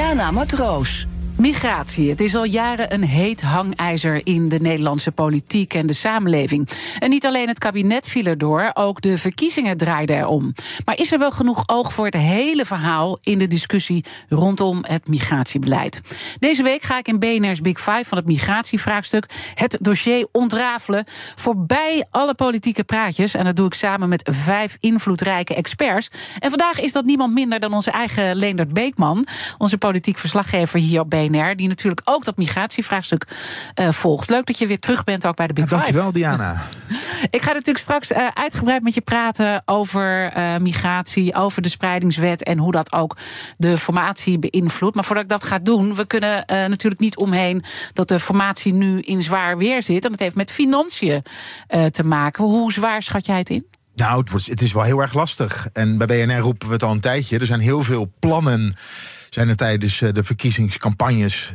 Diana Matroos. Migratie. Het is al jaren een heet hangijzer in de Nederlandse politiek en de samenleving. En niet alleen het kabinet viel erdoor, ook de verkiezingen draaiden erom. Maar is er wel genoeg oog voor het hele verhaal in de discussie rondom het migratiebeleid? Deze week ga ik in BNR's Big Five van het migratievraagstuk het dossier ontrafelen. Voorbij alle politieke praatjes. En dat doe ik samen met vijf invloedrijke experts. En vandaag is dat niemand minder dan onze eigen Leendert Beekman, onze politiek verslaggever hier op BNR die natuurlijk ook dat migratievraagstuk uh, volgt. Leuk dat je weer terug bent ook bij de Big ja, Dankjewel, Diana. Ik ga natuurlijk straks uh, uitgebreid met je praten over uh, migratie, over de spreidingswet en hoe dat ook de formatie beïnvloedt. Maar voordat ik dat ga doen, we kunnen natuurlijk niet omheen dat de formatie nu in zwaar weer zit. En dat heeft met financiën te maken. Hoe zwaar schat jij het in? Nou, het, wordt, het is wel heel erg lastig. En bij BNR roepen we het al een tijdje. Er zijn heel veel plannen zijn er tijdens eh, de verkiezingscampagnes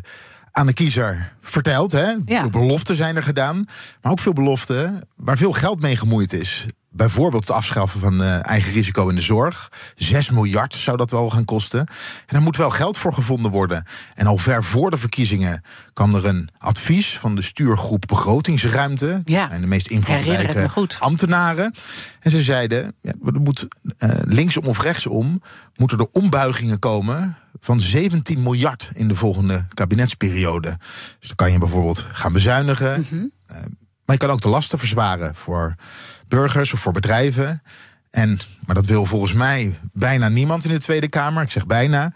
aan de kiezer verteld. Hè? Ja. Veel beloften zijn er gedaan. Maar ook veel beloften waar veel geld mee gemoeid is. Bijvoorbeeld het afschaffen van uh, eigen risico in de zorg. 6 miljard zou dat wel gaan kosten. En daar moet wel geld voor gevonden worden. En al ver voor de verkiezingen kan er een advies van de stuurgroep begrotingsruimte. Ja. En de meest invloedrijke ambtenaren. En ze zeiden: ja, er moet uh, linksom of rechtsom moeten er ombuigingen komen van 17 miljard in de volgende kabinetsperiode. Dus dan kan je bijvoorbeeld gaan bezuinigen. Mm -hmm. uh, maar je kan ook de lasten verzwaren voor burgers of voor bedrijven. En, maar dat wil volgens mij bijna niemand in de Tweede Kamer. Ik zeg bijna.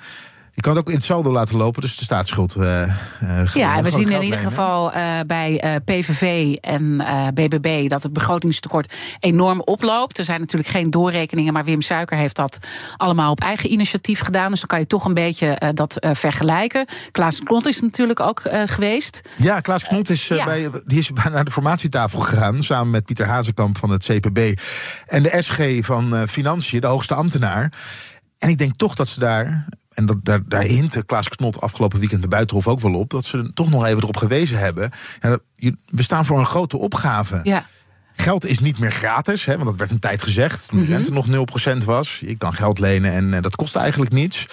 Je kan het ook in het saldo laten lopen, dus de staatsschuld. Uh, ja, we zien in ieder geval uh, bij PVV en BBB dat het begrotingstekort enorm oploopt. Er zijn natuurlijk geen doorrekeningen, maar Wim Suiker heeft dat allemaal op eigen initiatief gedaan. Dus dan kan je toch een beetje dat vergelijken. Klaas Knot is natuurlijk ook geweest. Ja, Klaas Knot is, ja. bij, die is naar de formatietafel gegaan, samen met Pieter Hazekamp van het CPB en de SG van Financiën, de hoogste ambtenaar. En ik denk toch dat ze daar en dat, daar, daar hintte Klaas Knot afgelopen weekend de Buitenhof ook wel op... dat ze toch nog even erop gewezen hebben. Ja, we staan voor een grote opgave. Ja. Geld is niet meer gratis, hè, want dat werd een tijd gezegd. Toen de mm -hmm. rente nog 0% was. Je kan geld lenen en uh, dat kost eigenlijk niets.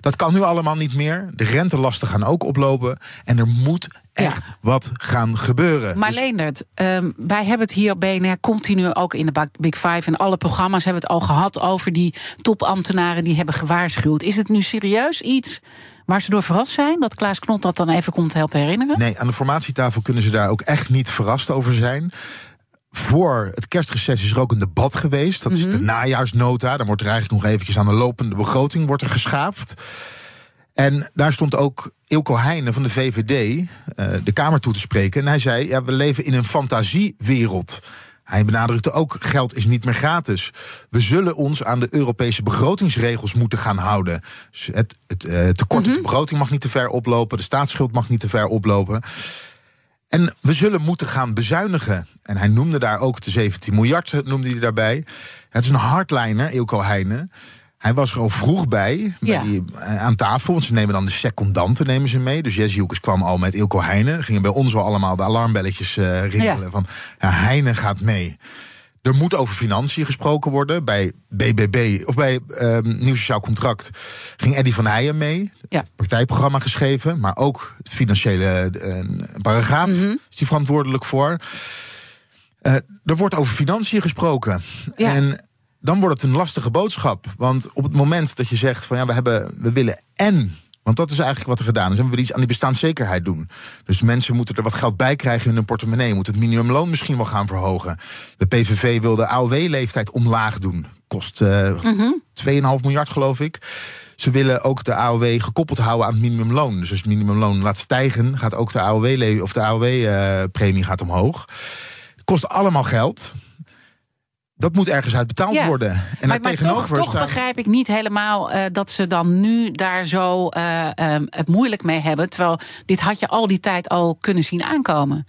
Dat kan nu allemaal niet meer. De rentelasten gaan ook oplopen. En er moet echt ja. wat gaan gebeuren. Maar dus... Leendert, um, wij hebben het hier op BNR continu ook in de Big Five... en alle programma's hebben het al gehad over die topambtenaren... die hebben gewaarschuwd. Is het nu serieus iets waar ze door verrast zijn? Dat Klaas Knot dat dan even komt helpen herinneren? Nee, aan de formatietafel kunnen ze daar ook echt niet verrast over zijn voor het kerstreces is er ook een debat geweest. Dat is de najaarsnota. Dan wordt er eigenlijk nog eventjes aan de lopende begroting wordt er geschaafd. En daar stond ook Ilko Heijnen van de VVD uh, de Kamer toe te spreken. En hij zei, ja, we leven in een fantasiewereld. Hij benadrukte ook, geld is niet meer gratis. We zullen ons aan de Europese begrotingsregels moeten gaan houden. Dus het, het uh, tekort op de begroting mag niet te ver oplopen. De staatsschuld mag niet te ver oplopen. En we zullen moeten gaan bezuinigen. En hij noemde daar ook de 17 miljard, noemde hij daarbij. Het is een hardliner, Ilko Heijnen. Hij was er al vroeg bij, Ja. die, eh, aan tafel. Want ze nemen dan de secondanten nemen ze mee. Dus Jesse Hoekes kwam al met Ilko Heijnen. Gingen bij ons wel allemaal de alarmbelletjes eh rinkelen. Ja. Van ja, Heijnen gaat mee. Er moet over financiën gesproken worden. Bij BBB, of bij ehm Nieuw Sociaal Contract, ging Eddy van Heijen mee. Ja. Het partijprogramma geschreven, maar ook het financiële eh, paragraaf Mhm. is die verantwoordelijk voor. Er wordt over financiën gesproken. Ja. En dan wordt het een lastige boodschap. Want op het moment dat je zegt van ja, we, hebben, we willen en. Want dat is eigenlijk wat er gedaan is. En we willen iets aan die bestaanszekerheid doen. Dus mensen moeten er wat geld bij krijgen in hun portemonnee. Moeten het minimumloon misschien wel gaan verhogen. De PVV wil de AOW-leeftijd omlaag doen. Kost eh Mhm. 2,5 miljard, geloof ik. Ze willen ook de AOW gekoppeld houden aan het minimumloon. Dus als het minimumloon laat stijgen, gaat ook de AOW, of de AOW-premie gaat omhoog. Kost allemaal geld. Dat moet ergens uit betaald Ja. worden. En maar maar toch, tegenover toch staan- begrijp ik niet helemaal eh, dat ze dan nu daar zo eh, ehm, het moeilijk mee hebben. Terwijl dit had je al die tijd al kunnen zien aankomen.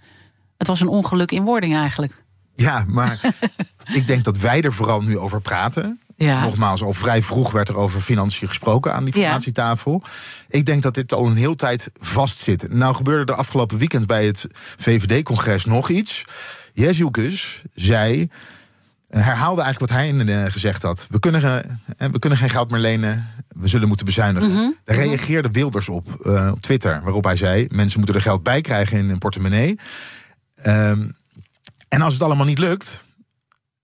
Het was een ongeluk in wording eigenlijk. Ja, maar ik denk dat wij er vooral nu over praten. Ja. Nogmaals, al vrij vroeg werd er over financiën gesproken aan die Ja. formatietafel. Ik denk dat dit al een heel tijd vastzit. Nou gebeurde er afgelopen weekend bij het VVD-congres nog iets. Jezus zei, herhaalde eigenlijk wat hij eh, gezegd had. We kunnen, eh, we kunnen geen geld meer lenen, we zullen moeten bezuinigen. Mhm. Daar reageerde Wilders op, eh, op Twitter, waarop hij zei... mensen moeten er geld bij krijgen in hun portemonnee. Ehm, en als het allemaal niet lukt...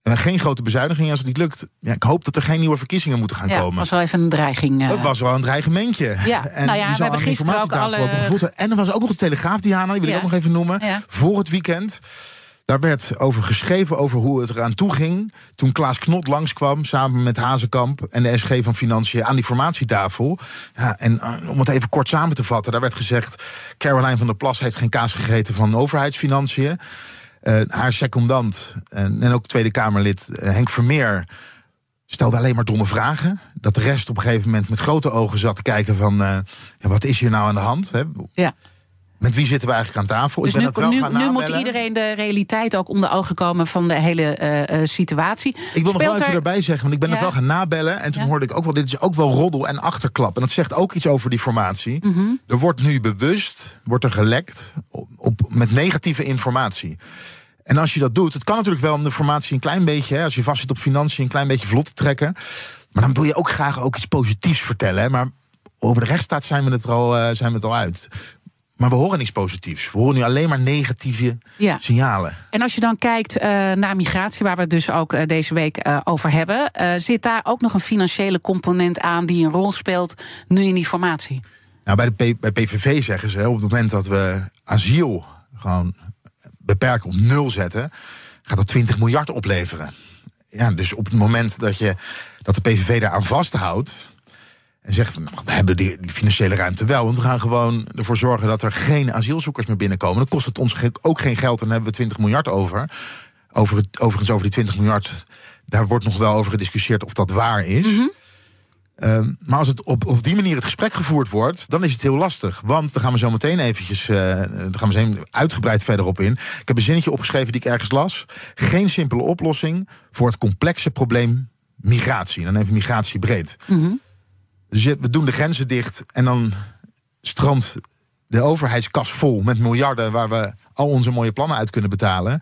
en geen grote bezuinigingen als het niet lukt... Ja, ik hoop dat er geen nieuwe verkiezingen moeten gaan Ja, komen. was wel even een dreiging. eh. Dat was wel een dreigementje. Ja, en nou ja, we hebben gisteren ook alle-. En er was ook nog een telegraaf, Diana, die wil Ja. ik ook nog even noemen. Ja. Voor het weekend. Daar werd over geschreven over hoe het eraan toe ging. Toen Klaas Knot langskwam samen met Hazekamp en de SG van Financiën aan die formatietafel. Ja, en eh, om het even kort samen te vatten, daar werd gezegd: Caroline van der Plas heeft geen kaas gegeten van overheidsfinanciën. Eh, haar secondant en, ook Tweede Kamerlid eh, Henk Vermeer stelde alleen maar domme vragen. Dat de rest op een gegeven moment met grote ogen zat te kijken van... ja, wat is hier nou aan de hand? Hè? ja. Met wie zitten we eigenlijk aan tafel? Dus ik ben nu, nu, moet iedereen de realiteit ook onder ogen komen van de hele eh, eh, situatie. Ik wil nog wel even er- erbij zeggen, want ik ben Ja. het wel gaan nabellen. En toen Ja. hoorde ik ook wel, dit is ook wel roddel en achterklap. En dat zegt ook iets over die formatie. Mhm. Er wordt nu bewust, wordt er gelekt op, op- met negatieve informatie. En als je dat doet, het kan natuurlijk wel om de formatie een klein beetje... Hè, als je vast zit op financiën, een klein beetje vlot te trekken. Maar dan wil je ook graag ook iets positiefs vertellen. Hè? Maar over de rechtsstaat zijn we het er al, eh, zijn we het al uit. Maar we horen niets positiefs. We horen nu alleen maar negatieve Ja. signalen. En als je dan kijkt eh, naar migratie, waar we het dus ook eh, deze week eh, over hebben, zit daar ook nog een financiële component aan die een rol speelt nu in die formatie? Nou, bij, de P- bij PVV zeggen ze, op het moment dat we asiel gewoon beperken op nul zetten, gaat dat 20 miljard opleveren. Ja, dus op het moment dat, je, dat de PVV daar aan vasthoudt en zegt van, nou, we hebben die, financiële ruimte wel, want we gaan gewoon ervoor zorgen dat er geen asielzoekers meer binnenkomen, dan kost het ons ook geen geld en dan hebben we 20 miljard over. over het, overigens, over die 20 miljard, daar wordt nog wel over gediscussieerd of dat waar is. Ehm, maar als het op, op die manier het gesprek gevoerd wordt, dan is het heel lastig. Want dan gaan we zo meteen eventjes, dan gaan we zo uitgebreid verder op in. Ik heb een zinnetje opgeschreven die ik ergens las. Geen simpele oplossing voor het complexe probleem migratie. Dan even migratie breed. Dus je- we doen de grenzen dicht en dan stroomt de overheidskas vol met miljarden waar we al onze mooie plannen uit kunnen betalen.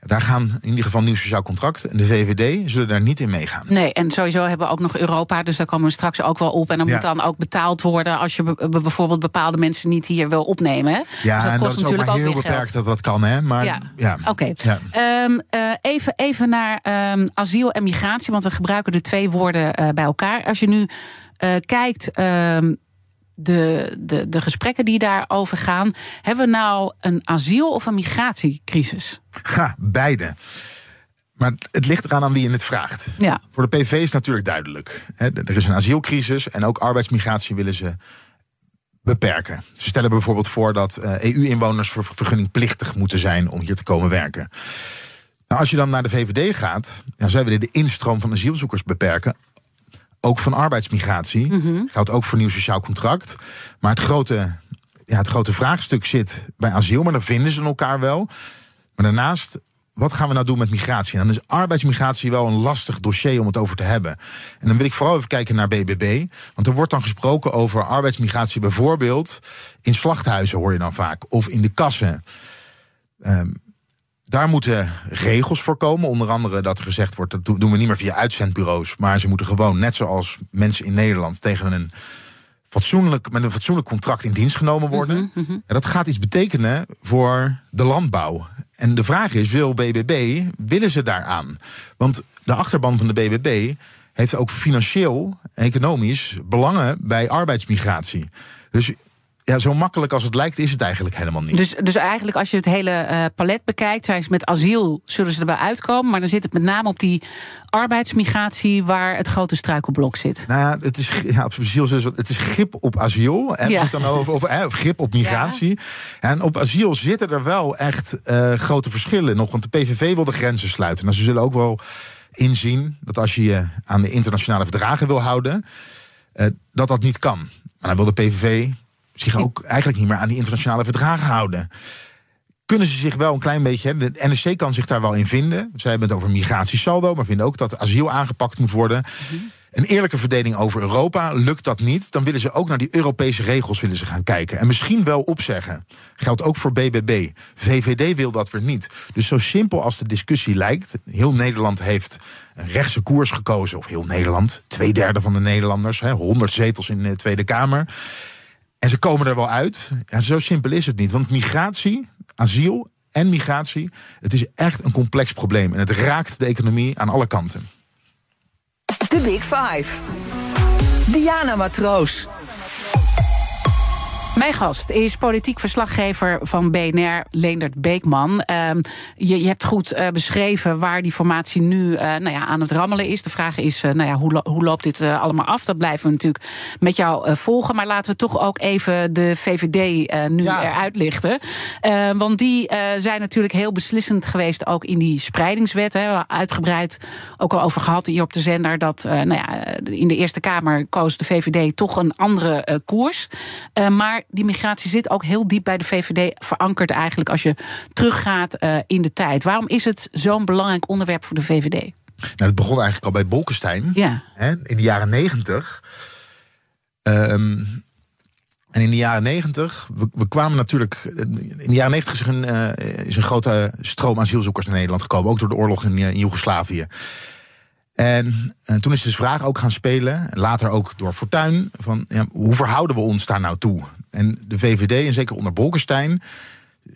Daar gaan in ieder geval nieuw sociaal contract en de VVD zullen daar niet in meegaan. Nee, en sowieso hebben we ook nog Europa, dus daar komen we straks ook wel op. En dan Ja. moet dan ook betaald worden als je be- be- bijvoorbeeld bepaalde mensen niet hier wil opnemen. Ja, dus dat en kost dat is ook natuurlijk maar ook, heel weer beperkt geld. dat dat kan, hè? Maar Ja. ja, Oké. Ja. Ehm, eh, even, even naar ehm, asiel en migratie, want we gebruiken de twee woorden eh, bij elkaar. Als je nu eh, kijkt, ehm, de, de, de gesprekken die daarover gaan, hebben we nou een asiel- of een migratiecrisis? Ha, beide. Maar het ligt eraan aan wie je het vraagt. Ja. Voor de PV is het natuurlijk duidelijk. Er is een asielcrisis en ook arbeidsmigratie willen ze beperken. Ze stellen bijvoorbeeld voor dat eh, EU-inwoners ver- vergunningplichtig moeten zijn om hier te komen werken. Nou, als je dan naar de VVD gaat, ja, zij willen de instroom van asielzoekers beperken. Ook van arbeidsmigratie. Geldt ook voor nieuw sociaal contract. Maar het grote, ja, het grote vraagstuk zit bij asiel, maar dan vinden ze elkaar wel. Maar daarnaast, wat gaan we nou doen met migratie? En dan is arbeidsmigratie wel een lastig dossier om het over te hebben. En dan wil ik vooral even kijken naar BBB. Want er wordt dan gesproken over arbeidsmigratie bijvoorbeeld in slachthuizen, hoor je dan vaak. Of in de kassen. Ehm, daar moeten regels voor komen. Onder andere dat er gezegd wordt, dat doen we niet meer via uitzendbureaus. Maar ze moeten gewoon, net zoals mensen in Nederland, tegen een fatsoenlijk, met een fatsoenlijk contract in dienst genomen worden. Mhm, En dat gaat iets betekenen voor de landbouw. En de vraag is, wil BBB, willen ze daaraan? Want de achterban van de BBB heeft ook financieel, economisch belangen bij arbeidsmigratie. Dus ja, zo makkelijk als het lijkt, is het eigenlijk helemaal niet. Dus, dus eigenlijk als je het hele eh, palet bekijkt, zijn ze met asiel zullen ze erbij uitkomen. Maar dan zit het met name op die arbeidsmigratie waar het grote struikelblok zit. Nou, ja, het is, ja, op asiel, het is grip op asiel. En Ja. dan over, of grip op migratie. En op asiel zitten er wel echt eh, grote verschillen nog. Want de PVV wil de grenzen sluiten. Nou, ze zullen ook wel inzien dat als je je aan de internationale verdragen wil houden, uh, dat dat niet kan. Maar dan wil de PVV zich ook eigenlijk niet meer aan die internationale verdragen houden. Kunnen ze zich wel een klein beetje. De NSC kan zich daar wel in vinden. Zij hebben het over migratiesaldo, maar vinden ook dat asiel aangepakt moet worden. Een eerlijke verdeling over Europa, lukt dat niet, dan willen ze ook naar die Europese regels willen ze gaan kijken. En misschien wel opzeggen. Geldt ook voor BBB. VVD wil dat weer niet. Dus zo simpel als de discussie lijkt, heel Nederland heeft een rechtse koers gekozen. Of heel Nederland, twee derde van de Nederlanders, hè, 100 zetels in de Tweede Kamer. En ze komen er wel uit. Ja, zo simpel is het niet. Want migratie, asiel en migratie, het is echt een complex probleem. En het raakt de economie aan alle kanten. De Big Five. Diana Matroos. Mijn gast is politiek verslaggever van BNR, Leendert Beekman. Uh, je, je, hebt goed uh, beschreven waar die formatie nu uh, nou ja, aan het rammelen is. De vraag is, uh, nou ja, hoe, lo hoe, loopt dit allemaal af? Dat blijven we natuurlijk met jou volgen. Maar laten we toch ook even de VVD nu ja. eruit lichten. want die zijn natuurlijk heel beslissend geweest ook in die spreidingswet. Hè, uitgebreid ook al over gehad hier op de zender. Dat nou ja, in de Eerste Kamer koos de VVD toch een andere koers. maar die migratie zit ook heel diep bij de VVD verankerd eigenlijk als je teruggaat uh, in de tijd. Waarom is het zo'n belangrijk onderwerp voor de VVD? Nou, het begon eigenlijk al bij Bolkestein ja. hè, in de jaren negentig. Um, en in de jaren negentig, we, we, kwamen natuurlijk. In de jaren negentig is, een, uh, is een grote stroom asielzoekers naar Nederland gekomen, ook door de oorlog in, in Joegoslavië. En, en, toen is dus de vraag ook gaan spelen, later ook door Fortuin, van ja, hoe verhouden we ons daar nou toe? En de VVD, en zeker onder Bolkestein,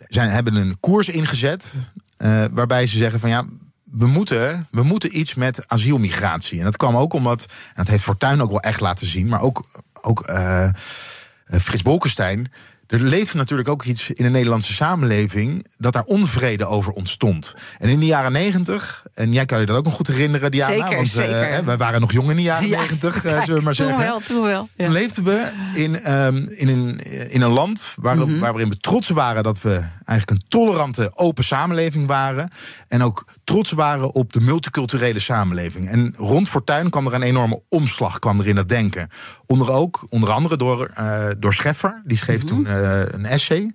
zijn, hebben een koers ingezet uh, waarbij ze zeggen van ja, we moeten, we moeten iets met asielmigratie. En dat kwam ook omdat, en dat heeft Fortuin ook wel echt laten zien, maar ook, ook uh, Frits Bolkestein er leeft natuurlijk ook iets in de Nederlandse samenleving dat daar onvrede over ontstond. En in de jaren negentig, en jij kan je dat ook nog goed herinneren, Diana, zeker, want zeker. Uh, wij waren nog jong in de jaren negentig, ja, uh, zullen we maar zeggen. Toen wel, toen wel. Ja. leefden we in, um, in, een, in een land waar, mm -hmm. waarin we trots waren dat we eigenlijk een tolerante, open samenleving waren. En ook trots waren op de multiculturele samenleving. En rond Fortuin kwam er een enorme omslag kwam er in dat denken. Onder, ook, onder andere door, uh, door Scheffer, die schreef mm -hmm. toen uh, een essay.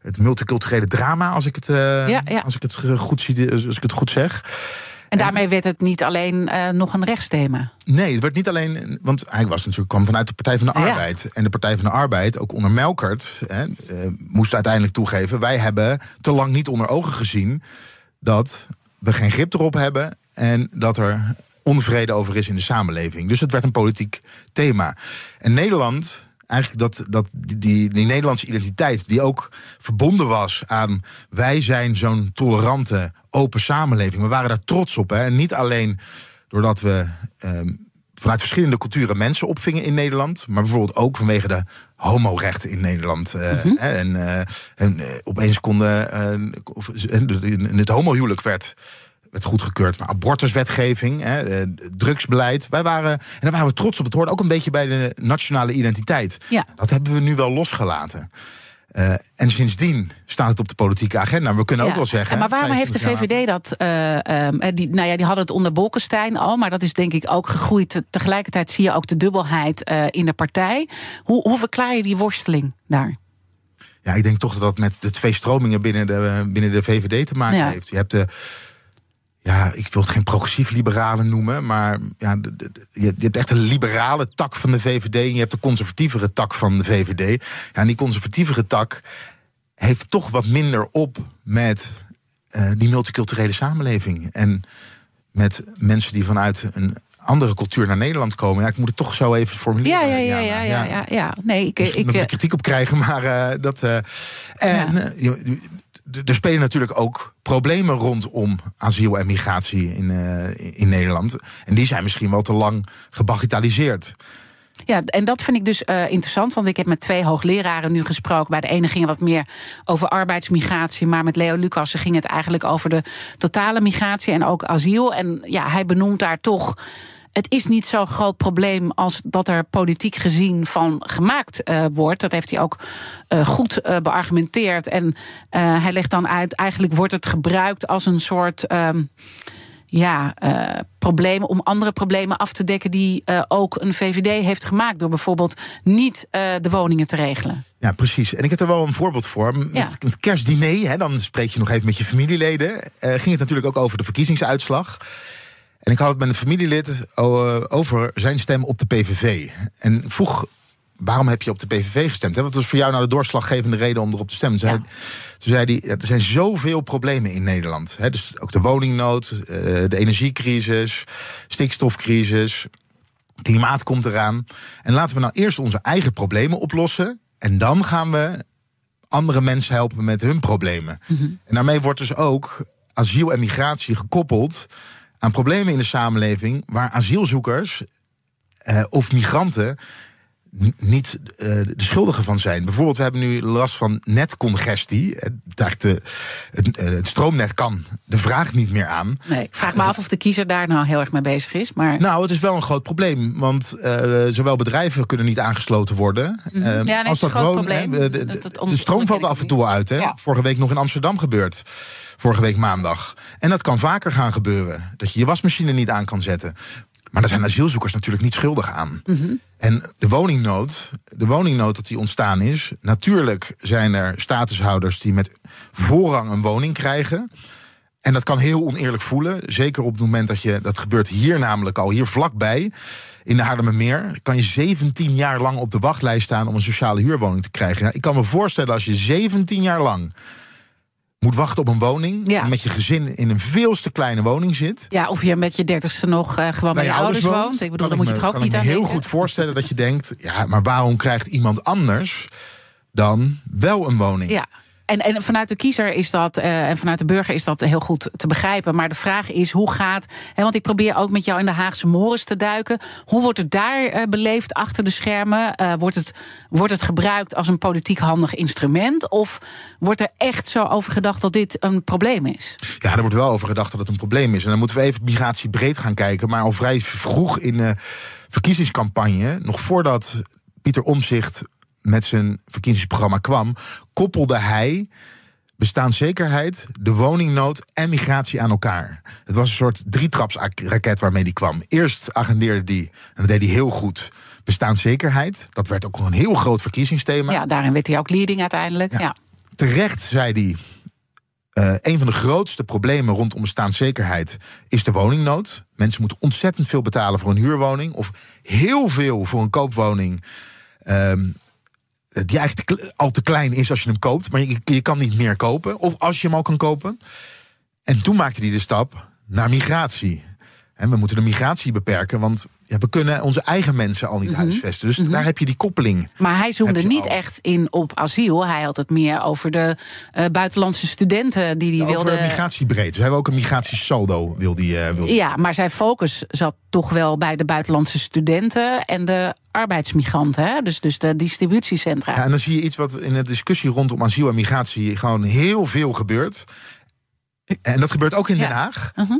Het multiculturele drama, als ik het, uh, ja, ja. Als ik het, goed, zie, als ik het goed zeg. En daarmee werd het niet alleen uh, nog een rechtsthema. Nee, het werd niet alleen. Want hij was natuurlijk, kwam vanuit de Partij van de Arbeid. Ja. En de Partij van de Arbeid, ook onder Melkert, hè, uh, moest uiteindelijk toegeven. Wij hebben te lang niet onder ogen gezien dat we geen grip erop hebben. En dat er onvrede over is in de samenleving. Dus het werd een politiek thema. En Nederland eigenlijk dat, dat die, die Nederlandse identiteit, die ook verbonden was aan wij zijn zo'n tolerante, open samenleving. We waren daar trots op. Hè? En niet alleen doordat we um, vanuit verschillende culturen mensen opvingen in Nederland, maar bijvoorbeeld ook vanwege de homorechten in Nederland. Uh, mm -hmm. En, uh, en uh, opeens konden het homohuwelijk werd werd goedgekeurd. Maar abortuswetgeving, drugsbeleid. Wij waren, en daar waren we trots op. Het hoorde ook een beetje bij de nationale identiteit. Ja. Dat hebben we nu wel losgelaten. Uh, en sindsdien staat het op de politieke agenda. We kunnen ja. ook wel zeggen. maar waarom heeft de VVD dat? Uh, um, die, nou ja, die hadden het onder Bolkestein al, maar dat is denk ik ook gegroeid. Tegelijkertijd zie je ook de dubbelheid in de partij. Hoe, hoe verklaar je die worsteling daar? Ja, ik denk toch dat dat met de twee stromingen binnen de, binnen de VVD te maken ja. heeft. Je hebt de ja, ik wil het geen progressief-liberalen noemen, maar ja, de, de, je hebt echt een liberale tak van de VVD en je hebt de conservatievere tak van de VVD. Ja, en die conservatievere tak heeft toch wat minder op met uh, die multiculturele samenleving. En met mensen die vanuit een andere cultuur naar Nederland komen. Ja, ik moet het toch zo even formuleren. Ja, ja, ja, ja, ja. ja, ja. Nee, ik, ik, ik, kritiek op krijgen, maar uh, dat. Uh, en er spelen natuurlijk ook problemen rondom asiel en migratie in, uh, in Nederland. En die zijn misschien wel te lang gebagitaliseerd. Ja, en dat vind ik dus uh, interessant, want ik heb met twee hoogleraren nu gesproken. Bij de ene ging het wat meer over arbeidsmigratie, maar met Leo Lucas ging het eigenlijk over de totale migratie en ook asiel. En ja, hij benoemt daar toch het is niet zo'n groot probleem als dat er politiek gezien van gemaakt uh, wordt. Dat heeft hij ook uh, goed uh, beargumenteerd. En hij legt dan uit, eigenlijk wordt het gebruikt als een soort. Um, ja, uh, problemen, om andere problemen af te dekken die uh, ook een VVD heeft gemaakt. Door bijvoorbeeld niet uh, de woningen te regelen. Ja, precies. En ik heb er wel een voorbeeld voor. Met, ja. met kerstdiner, hè, dan spreek je nog even met je familieleden. ging het natuurlijk ook over de verkiezingsuitslag. En ik had het met een familielid over zijn stem op de PVV. En vroeg waarom heb je op de PVV gestemd? Wat was voor jou nou de doorslaggevende reden om erop te stemmen? Ja. Toen zei hij, er zijn zoveel problemen in Nederland. Dus ook de woningnood, eh, de energiecrisis, stikstofcrisis, klimaat komt eraan. En laten we nou eerst onze eigen problemen oplossen. En dan gaan we andere mensen helpen met hun problemen. Mhm. En daarmee wordt dus ook asiel en migratie gekoppeld aan problemen in de samenleving waar asielzoekers eh, of migranten niet uh, de schuldigen van zijn. Bijvoorbeeld, we hebben nu last van netcongestie. Het, het, het, stroomnet kan de vraag niet meer aan. Nee, ik vraag me af of de kiezer daar nou heel erg mee bezig is. Maar... Nou, het is wel een groot probleem. Want uh, zowel bedrijven kunnen niet aangesloten worden. Mm -hmm. ja, nee, als dat gewoon. Probleem. De, de, de, de, stroom valt af en toe uit. Hè? Ja. Vorige week nog in Amsterdam gebeurd. Vorige week maandag. En dat kan vaker gaan gebeuren. Dat je je wasmachine niet aan kan zetten. Maar daar zijn asielzoekers natuurlijk niet schuldig aan. Mm En de woningnood, de woningnood dat die ontstaan is. Natuurlijk zijn er statushouders die met voorrang een woning krijgen. En dat kan heel oneerlijk voelen. Zeker op het moment dat je. Dat gebeurt hier namelijk al, hier vlakbij. In de Haarlemmermeer kan je 17 jaar lang op de wachtlijst staan om een sociale huurwoning te krijgen. Ik kan me voorstellen als je 17 jaar lang moet wachten op een woning. Ja. Met je gezin in een veel te kleine woning zit. Ja, of je met je dertigste nog uh, gewoon bij je, ouders, woont. Ik bedoel, dan moet je het ook niet aan Ik kan me heel goed voorstellen dat je denkt... ja, maar waarom krijgt iemand anders dan wel een woning? Ja. En, en vanuit de kiezer is dat, uh, en vanuit de burger is dat heel goed te begrijpen. Maar de vraag is, hoe gaat. Hè, want ik probeer ook met jou in de Haagse Morris te duiken. Hoe wordt het daar uh, beleefd achter de schermen? Uh, wordt, het, wordt het gebruikt als een politiek handig instrument? Of wordt er echt zo over gedacht dat dit een probleem is? Ja, er wordt wel over gedacht dat het een probleem is. En dan moeten we even migratie breed gaan kijken. Maar al vrij vroeg in de verkiezingscampagne, nog voordat Pieter Omzicht met zijn verkiezingsprogramma kwam, koppelde hij bestaanszekerheid, de woningnood en migratie aan elkaar. Het was een soort drietrapsraket waarmee hij kwam. Eerst agendeerde hij, en dat deed hij heel goed, bestaanszekerheid. Dat werd ook een heel groot verkiezingsthema. Ja, daarin werd hij ook leading uiteindelijk. Ja. Terecht zei hij. Uh, een van de grootste problemen rondom bestaanszekerheid is de woningnood. Mensen moeten ontzettend veel betalen voor een huurwoning of heel veel voor een koopwoning. Um, die eigenlijk al te klein is als je hem koopt. Maar je, je kan niet meer kopen. Of als je hem al kan kopen. En toen maakte hij de stap naar migratie. En we moeten de migratie beperken, want ja, we kunnen onze eigen mensen al niet mm huisvesten. Dus mhm. daar heb je die koppeling. Maar hij zoomde niet echt in op asiel. Hij had het meer over de uh, buitenlandse studenten die die wilde. Over migratiebreed. Dus hij hebben ook een migratiesaldo. Wil die, uh, wil die. Ja, maar zijn focus zat toch wel bij de buitenlandse studenten en de arbeidsmigranten. Hè? Dus, dus de distributiecentra. Ja, en dan zie je iets wat in de discussie rondom asiel en migratie gewoon heel veel gebeurt. En dat gebeurt ook in Den Haag. Uh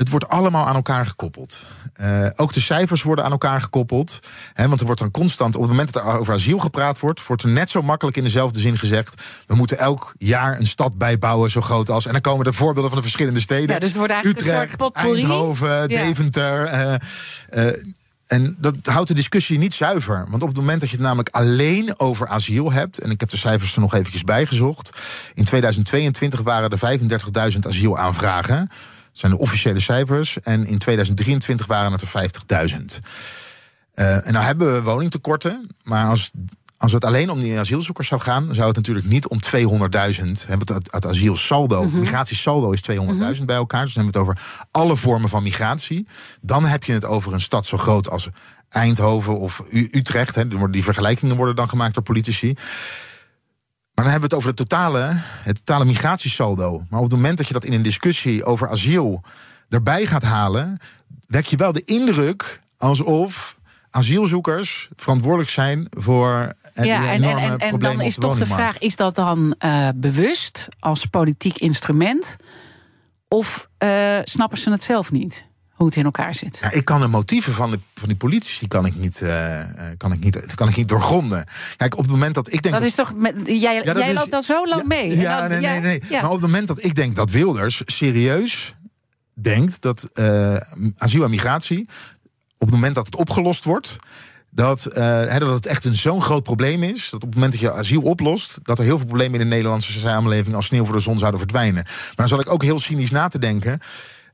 het wordt allemaal aan elkaar gekoppeld. Uh, ook de cijfers worden aan elkaar gekoppeld. Hè, want er wordt dan constant, op het moment dat er over asiel gepraat wordt, wordt er net zo makkelijk in dezelfde zin gezegd: we moeten elk jaar een stad bijbouwen zo groot als. En dan komen er voorbeelden van de verschillende steden. Ja, dus het wordt eigenlijk Utrecht, een soort. Eindhoven, Deventer. Uh, uh, en dat houdt de discussie niet zuiver. Want op het moment dat je het namelijk alleen over asiel hebt... en ik heb de cijfers er nog eventjes bijgezocht... in 2022 waren er 35.000 asielaanvragen zijn de officiële cijfers. En in 2023 waren het er 50.000. Uh, en nou hebben we woningtekorten. Maar als, als het alleen om die asielzoekers zou gaan, zou het natuurlijk niet om 200.000. Het, het, het asielsaldo, mm -hmm. migratiesaldo is 200.000 mm bij elkaar. Dus dan hebben we het over alle vormen van migratie. Dan heb je het over een stad zo groot als Eindhoven of Utrecht. Hè. Die vergelijkingen worden dan gemaakt door politici. Maar dan hebben we het over het totale, het totale migratiesaldo. Maar op het moment dat je dat in een discussie over asiel erbij gaat halen, wek je wel de indruk alsof asielzoekers verantwoordelijk zijn voor ja, en, en, en, dan is toch de vraag: is dat dan uh, bewust als politiek instrument? Of uh, snappen ze het zelf niet? hoe het in elkaar zit. Ja, ik kan de motieven van, de, van die politici kan ik, niet, uh, kan, ik niet, kan ik niet doorgronden. Kijk, op het moment dat ik denk. Dat, is toch. Met, jij ja, loopt al zo lang mee. Ja, nee, nee, nee. Maar op het moment dat ik denk dat Wilders serieus denkt dat asiel en migratie, op het moment dat het opgelost wordt, dat, uh, dat het echt een zo'n groot probleem is. Dat op het moment dat je asiel oplost, dat er heel veel problemen in de Nederlandse samenleving als sneeuw voor de zon zouden verdwijnen. Maar dan zal ik ook heel cynisch na te denken.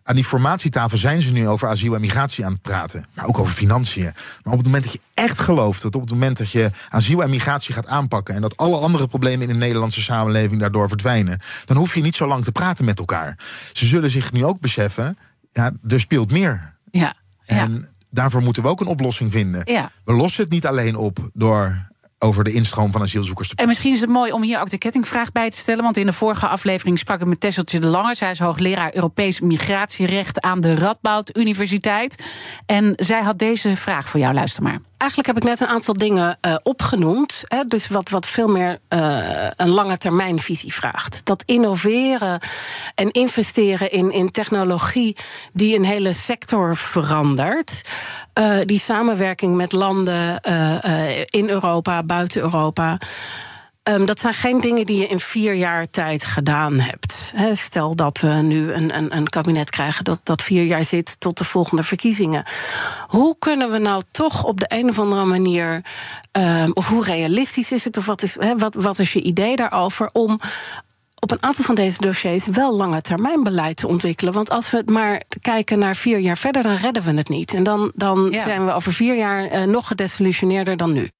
Aan die formatietafel zijn ze nu over asiel en migratie aan het praten. Maar ook over financiën. Maar op het moment dat je echt gelooft dat op het moment dat je asiel en migratie gaat aanpakken. en dat alle andere problemen in de Nederlandse samenleving daardoor verdwijnen. dan hoef je niet zo lang te praten met elkaar. Ze zullen zich nu ook beseffen. ja, er speelt meer. Ja. En daarvoor moeten we ook een oplossing vinden. Ja. We lossen het niet alleen op door over de instroom van asielzoekers te En misschien is het mooi om hier ook de kettingvraag bij te stellen. Want in de vorige aflevering sprak ik met Tesseltje de Lange. Zij is hoogleraar Europees migratierecht aan de Radboud Universiteit. En zij had deze vraag voor jou. Luister maar. Eigenlijk heb ik net een aantal dingen uh, opgenoemd. Hè, dus wat, wat veel meer uh, een lange termijn visie vraagt. Dat innoveren en investeren in, in technologie die een hele sector verandert. Uh, die samenwerking met landen in Europa, buiten Europa. Um, dat zijn geen dingen die je in vier jaar tijd gedaan hebt. He, stel dat we nu een, een, een, kabinet krijgen dat, dat vier jaar zit tot de volgende verkiezingen. Hoe kunnen we nou toch op de een of andere manier. Um, of hoe realistisch is het? Of wat is, he, wat, wat is je idee daarover? Om op een aantal van deze dossiers wel lange termijn beleid te ontwikkelen. Want als we het maar kijken naar vier jaar verder, dan redden we het niet. En dan, dan ja. zijn we over vier jaar uh, nog gedesillusioneerder dan nu.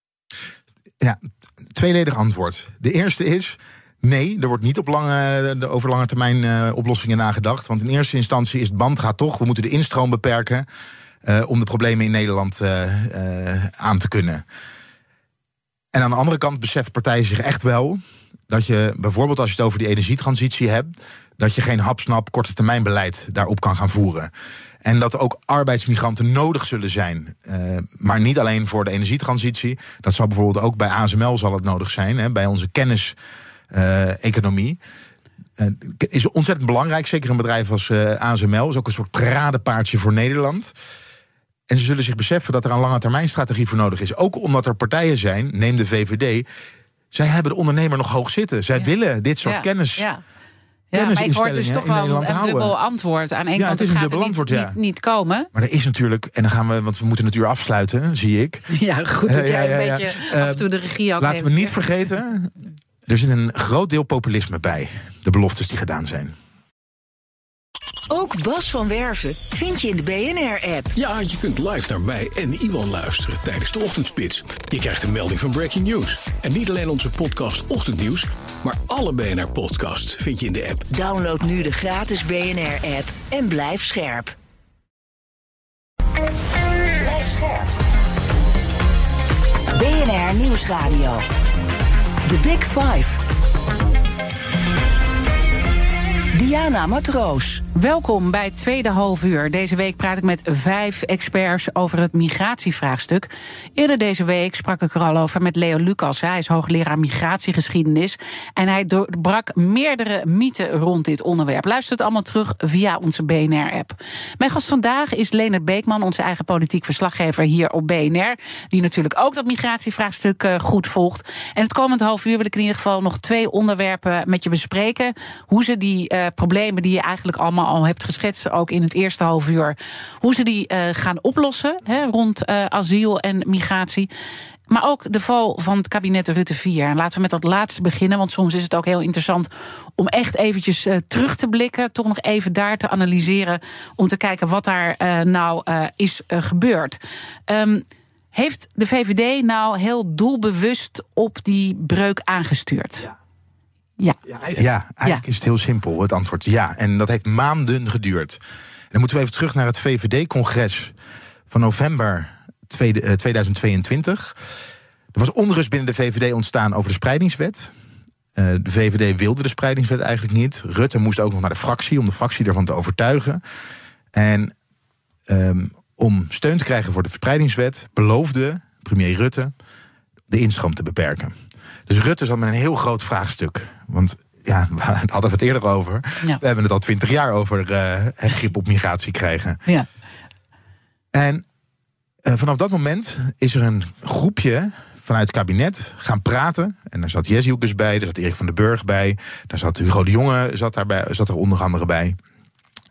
Ja, tweeledig antwoord. De eerste is. Nee, er wordt niet op lange, over lange termijn uh, oplossingen nagedacht. Want in eerste instantie is het band gaat toch. We moeten de instroom beperken. Uh, om de problemen in Nederland uh, aan te kunnen. En aan de andere kant beseft partijen zich echt wel. dat je bijvoorbeeld als je het over die energietransitie hebt. Dat je geen hapsnap korte termijn beleid daarop kan gaan voeren. En dat ook arbeidsmigranten nodig zullen zijn. Uh, maar niet alleen voor de energietransitie. Dat zal bijvoorbeeld ook bij ASML zal het nodig zijn. Hè, bij onze kennis-economie. Uh, is ontzettend belangrijk. Zeker een bedrijf als uh, ASML. Is ook een soort paradepaardje voor Nederland. En ze zullen zich beseffen dat er een lange termijn strategie voor nodig is. Ook omdat er partijen zijn, neem de VVD. Zij hebben de ondernemer nog hoog zitten. Zij ja. willen dit soort ja. kennis. Ja. Ja, maar ik hoor dus toch wel een, dubbel antwoord. Aan één ja, kant het is gaat een dubbel niet, antwoord, ja. niet, niet, komen. Maar er is natuurlijk, en dan gaan we, want we moeten het uur afsluiten, zie ik. Ja, goed dat jij uh, ja, een beetje uh, af en toe de regie ook Laten we niet vergeten, er zit een groot deel populisme bij. De beloftes die gedaan zijn. Ook Bas van Werven vind je in de BNR-app. Ja, je kunt live naar mij en Iwan luisteren tijdens de ochtendspits. Je krijgt een melding van Breaking News. En niet alleen onze podcast Ochtendnieuws, maar alle BNR-podcasts vind je in de app. Download nu de gratis BNR-app en blijf scherp. Blijf scherp. BNR Nieuwsradio. The Big Five. Diana Matroos. Welkom bij tweede halfuur. Deze week praat ik met vijf experts over het migratievraagstuk. Eerder deze week sprak ik er al over met Leo Lucas. Hij is hoogleraar migratiegeschiedenis. En hij doorbrak meerdere mythen rond dit onderwerp. Luister het allemaal terug via onze BNR-app. Mijn gast vandaag is Leonard Beekman, onze eigen politiek verslaggever hier op BNR. Die natuurlijk ook dat migratievraagstuk goed volgt. En het komend half uur wil ik in ieder geval nog twee onderwerpen met je bespreken. Hoe ze die uh, problemen die je eigenlijk allemaal al hebt geschetst, ook in het eerste half uur, hoe ze die uh, gaan oplossen hè, rond uh, asiel en migratie. Maar ook de val van het kabinet Rutte 4. En laten we met dat laatste beginnen, want soms is het ook heel interessant om echt eventjes uh, terug te blikken, toch nog even daar te analyseren, om te kijken wat daar nou is gebeurd. Um, heeft de VVD nou heel doelbewust op die breuk aangestuurd? Ja. Ja, eigenlijk, ja, eigenlijk ja. is het heel simpel, het antwoord ja. En dat heeft maanden geduurd. En dan moeten we even terug naar het VVD-congres van november 2022. Er was onrust binnen de VVD ontstaan over de spreidingswet. Uh, de VVD wilde de spreidingswet eigenlijk niet. Rutte moest ook nog naar de fractie om de fractie ervan te overtuigen. En um, om steun te krijgen voor de verspreidingswet beloofde premier Rutte de instroom te beperken. Dus Rutte zat met een heel groot vraagstuk. Want ja, we hadden we het eerder over. Ja. We hebben het al twintig jaar over uh, grip op migratie krijgen. Ja. En uh, vanaf dat moment is er een groepje vanuit het kabinet gaan praten. En daar zat Jesse bij, daar zat Erik van den Burg bij. Daar zat Hugo de Jonge, zat, daarbij, zat er onder andere bij.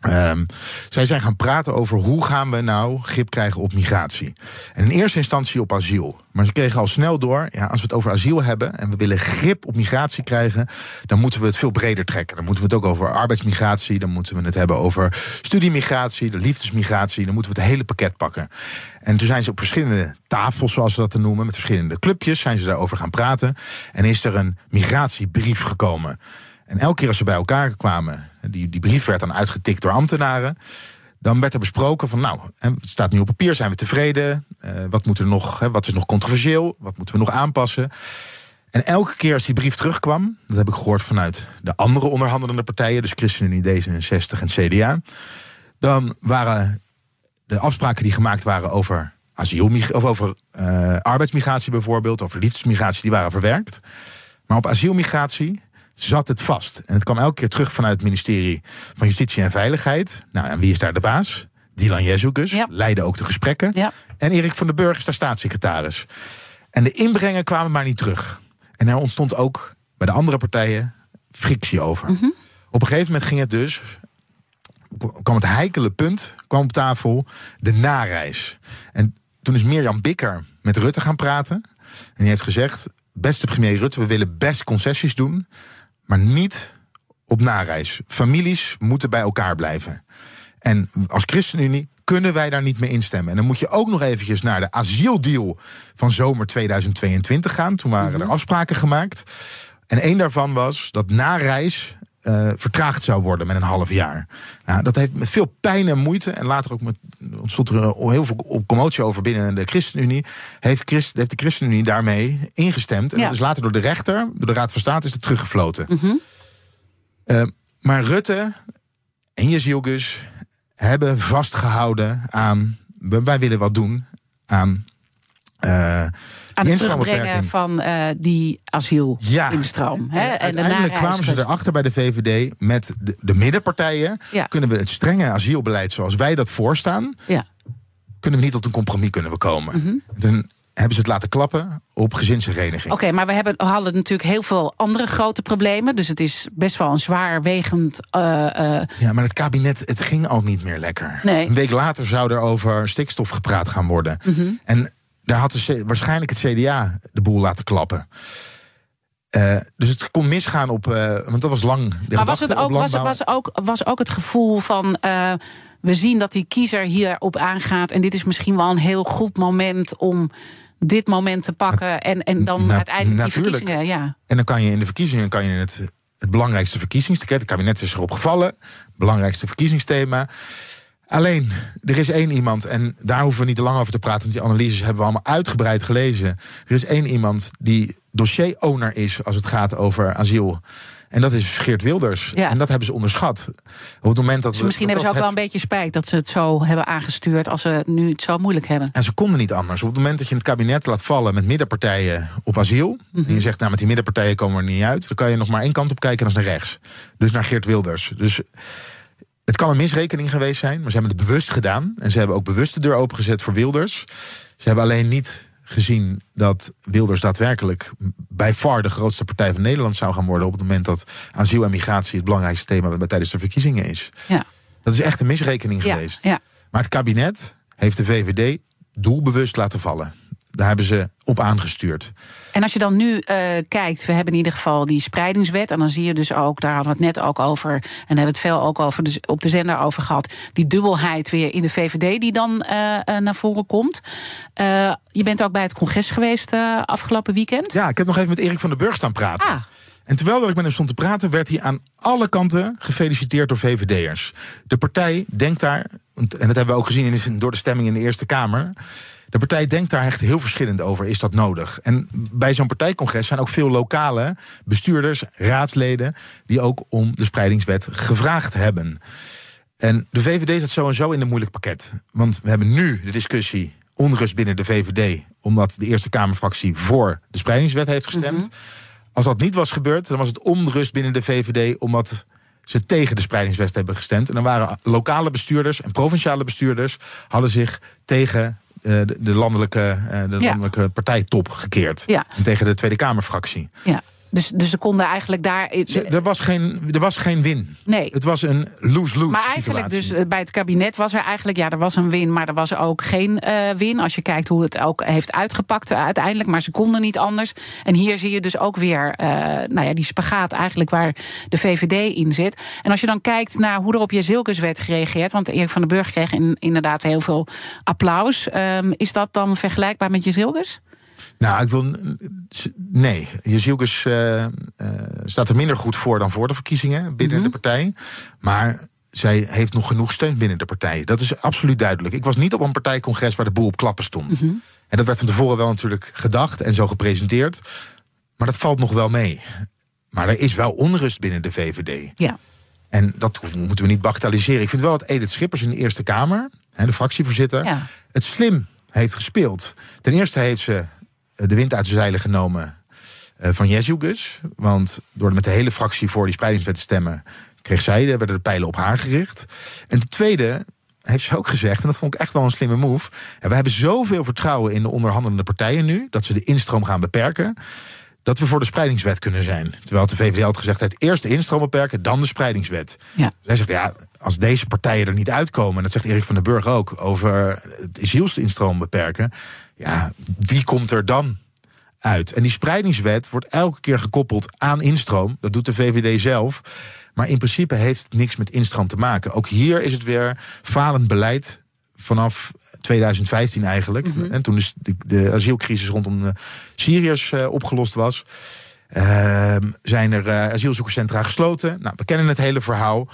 Ehm, zij zijn gaan praten over hoe gaan we nou grip krijgen op migratie. En in eerste instantie op asiel. Maar ze kregen al snel door, ja, als we het over asiel hebben en we willen grip op migratie krijgen, dan moeten we het veel breder trekken. Dan moeten we het ook over arbeidsmigratie, dan moeten we het hebben over studiemigratie, de liefdesmigratie, dan moeten we het hele pakket pakken. En toen zijn ze op verschillende tafels, zoals ze dat te noemen, met verschillende clubjes, zijn ze daarover gaan praten. En is er een migratiebrief gekomen. En elke keer als ze bij elkaar kwamen, die, die brief werd dan uitgetikt door ambtenaren. Dan werd er besproken van, nou, het staat nu op papier, zijn we tevreden? Uh, wat, moet er nog, hè, wat is nog controversieel? Wat moeten we nog aanpassen? En elke keer als die brief terugkwam, dat heb ik gehoord vanuit de andere onderhandelende partijen, dus ChristenUnie, D66 en CDA, dan waren de afspraken die gemaakt waren over asiel, of over uh, arbeidsmigratie bijvoorbeeld, over liefdesmigratie, die waren verwerkt. Maar op asielmigratie zat het vast. En het kwam elke keer terug vanuit het ministerie van Justitie en Veiligheid. Nou, en wie is daar de baas? Dylan Jezoekus, ja. leidde ook de gesprekken. Ja. En Erik van den Burg is daar staatssecretaris. En de inbrengen kwamen maar niet terug. En er ontstond ook bij de andere partijen frictie over. Mhm. Op een gegeven moment ging het dus kwam het heikele punt kwam op tafel, de nareis. En toen is Mirjam Bikker met Rutte gaan praten. En die heeft gezegd: Beste premier Rutte, we willen best concessies doen maar niet op nareis. Families moeten bij elkaar blijven. En als ChristenUnie kunnen wij daar niet mee instemmen. En dan moet je ook nog eventjes naar de asieldeal van zomer 2022 gaan. Toen waren er mhm. afspraken gemaakt. En één daarvan was dat nareis uh, vertraagd zou worden met een half jaar. Nou, dat heeft met veel pijn en moeite. En later ook met, ontstond er heel veel commotie over binnen de ChristenUnie. Heeft, Christ, heeft de ChristenUnie daarmee ingestemd. En dat is later door de rechter, door de Raad van State, is het teruggefloten. Mhm. uh, maar Rutte en Jezielgus hebben vastgehouden aan. Wij willen wat doen aan. Uh, aan het terugbrengen van uh, die asielinstroom. Ja, en uiteindelijk kwamen ze erachter bij de VVD met de, de middenpartijen. Kunnen we het strenge asielbeleid zoals wij dat voorstaan... Ja. kunnen we niet tot een compromis kunnen we komen. Mm Toen hebben ze het laten klappen op gezinshereniging. Oké, maar we hebben, hadden natuurlijk heel veel andere grote problemen. Dus het is best wel een zwaarwegend... Uh, uh... Ja, maar het kabinet, het ging al niet meer lekker. Nee. Een week later zou er over stikstof gepraat gaan worden. Mm -hmm. En daar had de, waarschijnlijk het CDA de boel laten klappen. Uh, dus het kon misgaan op. Uh, want dat was lang. Maar was het ook, was, was, ook, was ook het gevoel van. Uh, we zien dat die kiezer hierop aangaat. En dit is misschien wel een heel goed moment om dit moment te pakken. En, en dan uiteindelijk die verkiezingen. Ja. En dan kan je in de verkiezingen kan je het, het belangrijkste verkiezingsticket. Het kabinet is erop gevallen. Belangrijkste verkiezingsthema. Alleen, er is één iemand, en daar hoeven we niet te lang over te praten, want die analyses hebben we allemaal uitgebreid gelezen. Er is één iemand die dossier-owner is als het gaat over asiel. En dat is Geert Wilders. Ja. En dat hebben ze onderschat. Op het moment dat dus misschien hebben ze ook wel een beetje spijt dat ze het zo hebben aangestuurd als ze nu het zo moeilijk hebben. En ze konden niet anders. Op het moment dat je het kabinet laat vallen met middenpartijen op asiel. En je zegt, nou met die middenpartijen komen we er niet uit. Dan kan je nog maar één kant op kijken en dat is naar rechts. Dus naar Geert Wilders. Dus het kan een misrekening geweest zijn, maar ze hebben het bewust gedaan. En ze hebben ook bewust de deur opengezet voor Wilders. Ze hebben alleen niet gezien dat Wilders daadwerkelijk bij far de grootste partij van Nederland zou gaan worden op het moment dat asiel en migratie het belangrijkste thema tijdens de verkiezingen is. Ja. Dat is echt een misrekening geweest. Ja. Maar het kabinet heeft de VVD doelbewust laten vallen. Daar hebben ze op aangestuurd. En als je dan nu uh, kijkt, we hebben in ieder geval die spreidingswet. En dan zie je dus ook, daar hadden we het net ook over. En hebben we het veel ook over dus op de zender over gehad. Die dubbelheid weer in de VVD die dan uh, naar voren komt. Uh, je bent ook bij het congres geweest afgelopen weekend. Ja, ik heb nog even met Erik van den Burg staan praten. Ah. En terwijl dat ik met hem stond te praten, werd hij aan alle kanten gefeliciteerd door VVD'ers. De partij denkt daar, en dat hebben we ook gezien door de stemming in de Eerste Kamer. De partij denkt daar echt heel verschillend over. Is dat nodig? En bij zo'n partijcongres zijn ook veel lokale bestuurders, raadsleden. die ook om de spreidingswet gevraagd hebben. En de VVD zit zo en zo in een moeilijk pakket. Want we hebben nu de discussie onrust binnen de VVD. omdat de Eerste Kamerfractie voor de spreidingswet heeft gestemd. Mhm. Als dat niet was gebeurd, dan was het onrust binnen de VVD. omdat ze tegen de spreidingswet hebben gestemd. En dan waren lokale bestuurders en provinciale bestuurders hadden zich tegen de, de, landelijke, uh, de landelijke partijtop gekeerd. En tegen de Tweede Kamerfractie. Ja. Dus, dus ze konden eigenlijk daar. Er, was geen, er was geen win. Nee. Het was een lose-lose Maar eigenlijk, situatie. dus bij het kabinet was er eigenlijk, ja, er was een win, maar er was ook geen eh, win. Als je kijkt hoe het ook heeft uitgepakt uiteindelijk, maar ze konden niet anders. En hier zie je dus ook weer, eh, nou ja, die spagaat eigenlijk waar de VVD in zit. En als je dan kijkt naar hoe er op je Zilkes werd gereageerd, want Erik van den Burg kreeg in- inderdaad heel veel applaus. Ehm, is dat dan vergelijkbaar met je Zilkes? Nou, ik wil. Nee, Jezielkes eh, staat er minder goed voor dan voor de verkiezingen binnen Mhm. de partij. Maar zij heeft nog genoeg steun binnen de partij. Dat is absoluut duidelijk. Ik was niet op een partijcongres waar de boel op klappen stond. Mhm. En dat werd van tevoren wel natuurlijk gedacht en zo gepresenteerd. Maar dat valt nog wel mee. Maar er is wel onrust binnen de VVD. Ja. En dat moeten we niet bagatelliseren. Ik vind wel dat Edith Schippers in de Eerste Kamer, de fractievoorzitter, Ja. het slim heeft gespeeld. Ten eerste heeft ze de wind uit de zeilen genomen eh, van Jezugus. Want door met de hele fractie voor die spreidingswet te stemmen, kreeg zij, er werden de pijlen op haar gericht. En ten tweede heeft ze ook gezegd, en dat vond ik echt wel een slimme move. En we hebben zoveel vertrouwen in de onderhandelende partijen nu, dat ze de instroom gaan beperken dat we voor de spreidingswet kunnen zijn. Terwijl de VVD had gezegd, het eerst de instroom beperken, dan de spreidingswet. Ja. Zij zegt, ja, als deze partijen er niet uitkomen... en dat zegt Erik van den Burg ook, over het zielsinstroom beperken... ja, wie komt er dan uit? En die spreidingswet wordt elke keer gekoppeld aan instroom. Dat doet de VVD zelf. Maar in principe heeft het niks met instroom te maken. Ook hier is het weer falend beleid vanaf 2015 eigenlijk. En toen de, de asielcrisis rondom de Syriërs eh, opgelost was... Ehm, zijn er eh, asielzoekerscentra gesloten. Nou, we kennen het hele verhaal.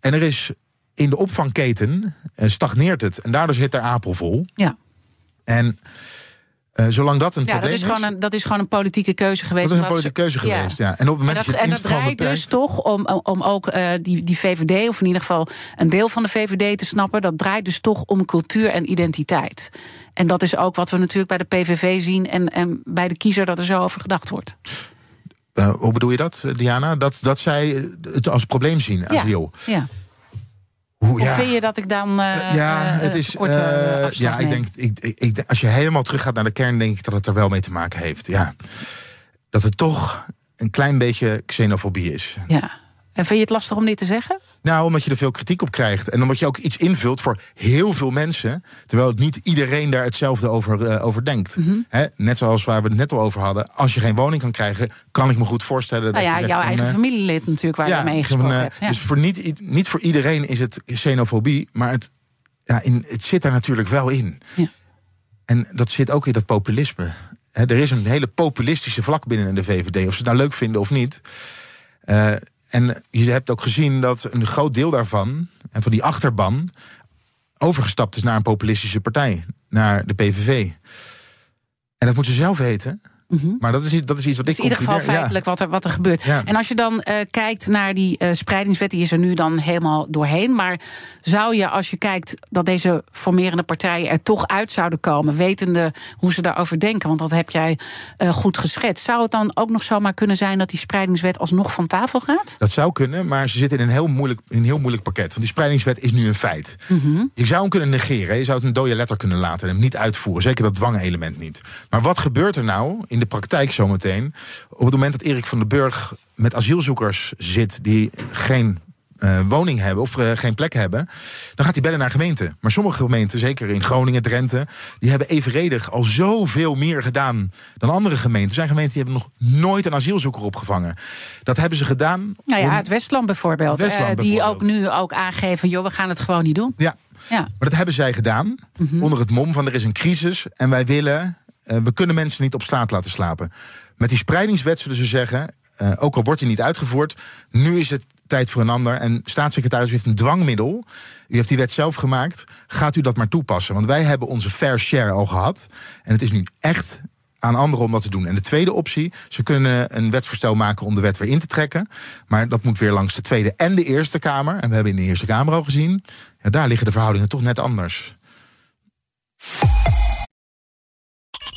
En er is in de opvangketen eh, stagneert het. En daardoor zit er Apel vol. Ja. En eh, zolang dat een Ja, dat is, gewoon een, dat is gewoon een politieke keuze geweest. dat is een politieke keuze geweest. Ja. En op het moment dat, dat, je en het dat instroom draait dus toch om, om, ook eh, die, die VVD, of in ieder geval een deel van de VVD te snappen. Dat draait dus toch om cultuur en identiteit. En dat is ook wat we natuurlijk bij de PVV zien en, en bij de kiezer dat er zo over gedacht wordt. Eh, hoe bedoel je dat, Diana? Dat, dat zij het als probleem zien, asiel. Ja. ja. Hoe, Of vind je dat ik dan. eh, ja, eh, het is. eh, ja, ik denk, ik, ik, ik- als je helemaal teruggaat naar de kern, denk ik dat het er wel mee te maken heeft. Ja. Dat het toch een klein beetje xenofobie is. Ja. En vind je het lastig om dit te zeggen? Nou, omdat je er veel kritiek op krijgt. En omdat je ook iets invult voor heel veel mensen. Terwijl het niet iedereen daar hetzelfde over, eh, over denkt. Mhm. Net zoals waar we het net al over hadden. Als je geen woning kan krijgen, kan ik me goed voorstellen. Nou dat ja, je jouw eigen eh, familielid natuurlijk, waar je mee van, gesproken eh, hebt. Ja. Dus voor niet, niet voor iedereen is het xenofobie. Maar het, ja, in, het zit er natuurlijk wel in. Ja. En dat zit ook in dat populisme. Er is een hele populistische vlak binnen de VVD. Of ze het nou leuk vinden of niet. Eh, en je hebt ook gezien dat een groot deel daarvan, en van die achterban, overgestapt is naar een populistische partij, naar de PVV. En dat moeten ze zelf weten. Maar dat is, iets- dat is iets wat Dus ik in ieder geval. Ja. feitelijk wat, er, wat er gebeurt. Ja. En als je dan eh, kijkt naar die eh, spreidingswet, die is er nu dan helemaal doorheen. Maar zou je, als je kijkt dat deze formerende partijen er toch uit zouden komen, wetende hoe ze daarover denken, want dat heb jij eh, goed geschetst, zou het dan ook nog zomaar kunnen zijn dat die spreidingswet alsnog van tafel gaat? Dat zou kunnen, maar ze zitten in een heel moeilijk, in een heel moeilijk pakket. Want die spreidingswet is nu een feit. Mhm. Je zou hem kunnen negeren. Je zou het een dode letter kunnen laten en hem niet uitvoeren. Zeker dat dwangelement niet. Maar wat gebeurt er nou in de praktijk zometeen? Op het moment dat Erik van den Burg met asielzoekers zit die geen eh, woning hebben of eh, geen plek hebben, dan gaat hij bellen naar gemeenten. Maar sommige gemeenten, zeker in Groningen, Drenthe, die hebben evenredig al zoveel meer gedaan dan andere gemeenten. Er zijn gemeenten die hebben nog nooit een asielzoeker opgevangen. Dat hebben ze gedaan. Nou ja, om- het Westland bijvoorbeeld. Het Westland eh, die bijvoorbeeld. ook nu ook aangeven, joh, we gaan het gewoon niet doen. Ja, Ja. maar dat hebben zij gedaan. Onder het mom van er is een crisis en wij willen. Eh, we kunnen mensen niet op straat laten slapen. Met die spreidingswet zullen ze zeggen. eh, ook al wordt die niet uitgevoerd. Nu is het tijd voor een ander. En staatssecretaris heeft een dwangmiddel. U heeft die wet zelf gemaakt. Gaat u dat maar toepassen? Want wij hebben onze fair share al gehad. En het is nu echt aan anderen om dat te doen. En de tweede optie, ze kunnen een wetsvoorstel maken om de wet weer in te trekken. Maar dat moet weer langs de Tweede en de Eerste Kamer. En we hebben in de Eerste Kamer al gezien. Ja, daar liggen de verhoudingen toch net anders.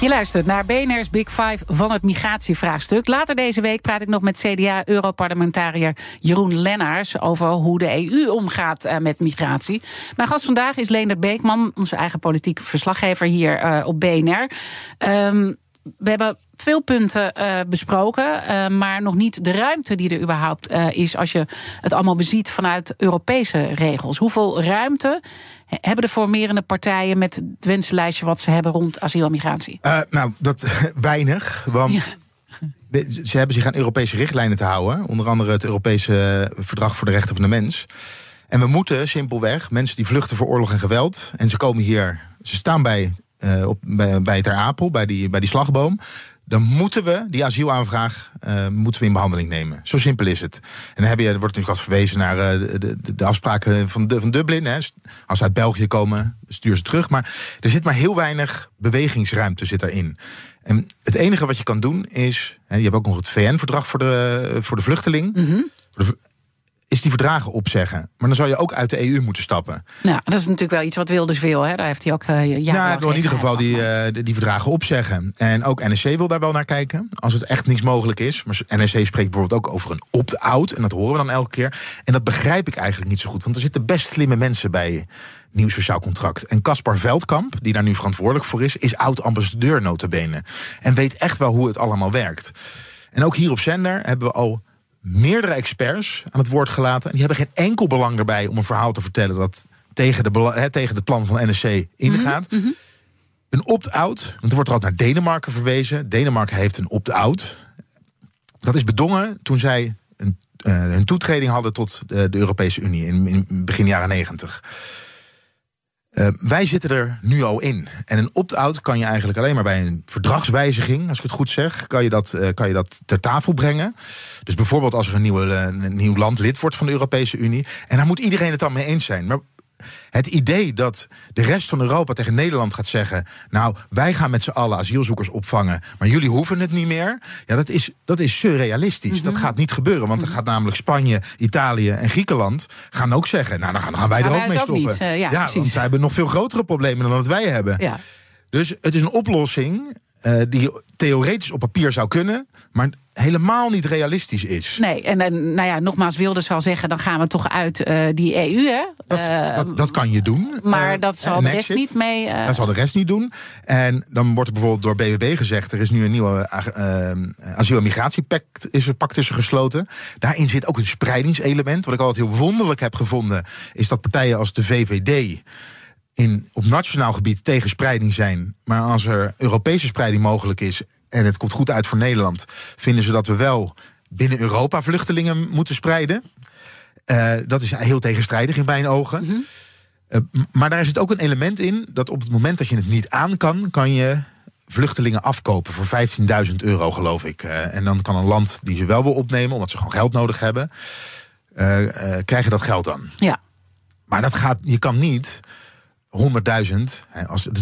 Je luistert naar BNR's Big Five van het migratievraagstuk. Later deze week praat ik nog met CDA-europarlementariër Jeroen Lennaars over hoe de EU omgaat uh, met migratie. Mijn gast vandaag is Leendert Beekman, onze eigen politiek verslaggever hier uh, op BNR. Um, we hebben veel punten uh, besproken, uh, maar nog niet de ruimte die er überhaupt uh, is als je het allemaal beziet vanuit Europese regels. Hoeveel ruimte hebben de formerende partijen met het wensenlijstje wat ze hebben rond asiel en migratie? nou, dat weinig, want. Ja. Ze hebben zich aan Europese richtlijnen te houden. Onder andere het Europese Verdrag voor de Rechten van de Mens. En we moeten simpelweg mensen die vluchten voor oorlog en geweld. en ze komen hier, ze staan bij, uh, op, bij, bij Ter Apel, bij die, bij die slagboom dan moeten we die asielaanvraag uh, moeten we in behandeling nemen. Zo simpel is het. En dan heb je, er wordt natuurlijk al verwezen naar uh, de, de, de, afspraken van, de, van Dublin. Hè. Als ze uit België komen, stuur ze terug. Maar er zit maar heel weinig bewegingsruimte zit daarin. En het enige wat je kan doen is. Hè, je hebt ook nog het VN-verdrag voor de, voor de vluchteling. Mm -hmm is die verdragen opzeggen. Maar dan zou je ook uit de EU moeten stappen. Nou, dat is natuurlijk wel iets wat Wilders wil. Hè? Daar heeft hij ook uh, Ja, wil in ieder geval die, uh, die verdragen opzeggen. En ook NSC wil daar wel naar kijken. Als het echt niets mogelijk is. Maar NSC spreekt bijvoorbeeld ook over een opt-out. En dat horen we dan elke keer. En dat begrijp ik eigenlijk niet zo goed. Want er zitten best slimme mensen bij nieuw sociaal contract. En Caspar Veldkamp, die daar nu verantwoordelijk voor is... is oud-ambassadeur notabene. En weet echt wel hoe het allemaal werkt. En ook hier op zender hebben we al meerdere experts aan het woord gelaten. En die hebben geen enkel belang erbij om een verhaal te vertellen dat tegen, de, he, tegen het plan van NSC ingaat. Mm -hmm. Een opt-out, want er wordt er altijd naar Denemarken verwezen. Denemarken heeft een opt-out. Dat is bedongen toen zij een, uh, een toetreding hadden tot de, de Europese Unie in, in begin jaren negentig. Uh, wij zitten er nu al in. En een opt-out kan je eigenlijk alleen maar bij een verdragswijziging, als ik het goed zeg, kan je dat, uh, kan je dat ter tafel brengen. Dus bijvoorbeeld als er een, nieuwe, een nieuw land lid wordt van de Europese Unie. En daar moet iedereen het dan mee eens zijn. Maar het idee dat de rest van Europa tegen Nederland gaat zeggen: Nou, wij gaan met z'n allen asielzoekers opvangen, maar jullie hoeven het niet meer. Ja, dat is, dat is surrealistisch. Mm -hmm. Dat gaat niet gebeuren, want dan gaat namelijk Spanje, Italië en Griekenland gaan ook zeggen: Nou, dan gaan, dan gaan wij gaan er ook mee stoppen. Niet, uh, ja, ja want zij hebben nog veel grotere problemen dan dat wij hebben. Ja. Dus het is een oplossing uh, die theoretisch op papier zou kunnen, maar helemaal niet realistisch is. Nee, en, en nou ja, nogmaals, wilde zal zeggen, dan gaan we toch uit uh, die EU, hè? Dat, uh, dat, dat, kan je doen. Maar dat zal de rest niet mee. Dat zal de rest niet doen. En dan wordt er bijvoorbeeld door BBB gezegd: er is nu een nieuwe asiel- en migratiepact is er pact tussen gesloten. Daarin zit ook een spreidingselement. Wat ik altijd heel wonderlijk heb gevonden, is dat partijen als de VVD in, op nationaal gebied tegen spreiding zijn. Maar als er Europese spreiding mogelijk is en het komt goed uit voor Nederland, vinden ze dat we wel binnen Europa vluchtelingen moeten spreiden. Uh, dat is heel tegenstrijdig in mijn ogen. Mm -hmm. uh, maar daar zit ook een element in dat op het moment dat je het niet aan kan, kan je vluchtelingen afkopen voor 15.000 euro, geloof ik. Uh, en dan kan een land die ze wel wil opnemen, omdat ze gewoon geld nodig hebben, krijgen dat geld dan. Ja. Maar dat gaat, je kan niet 100.000.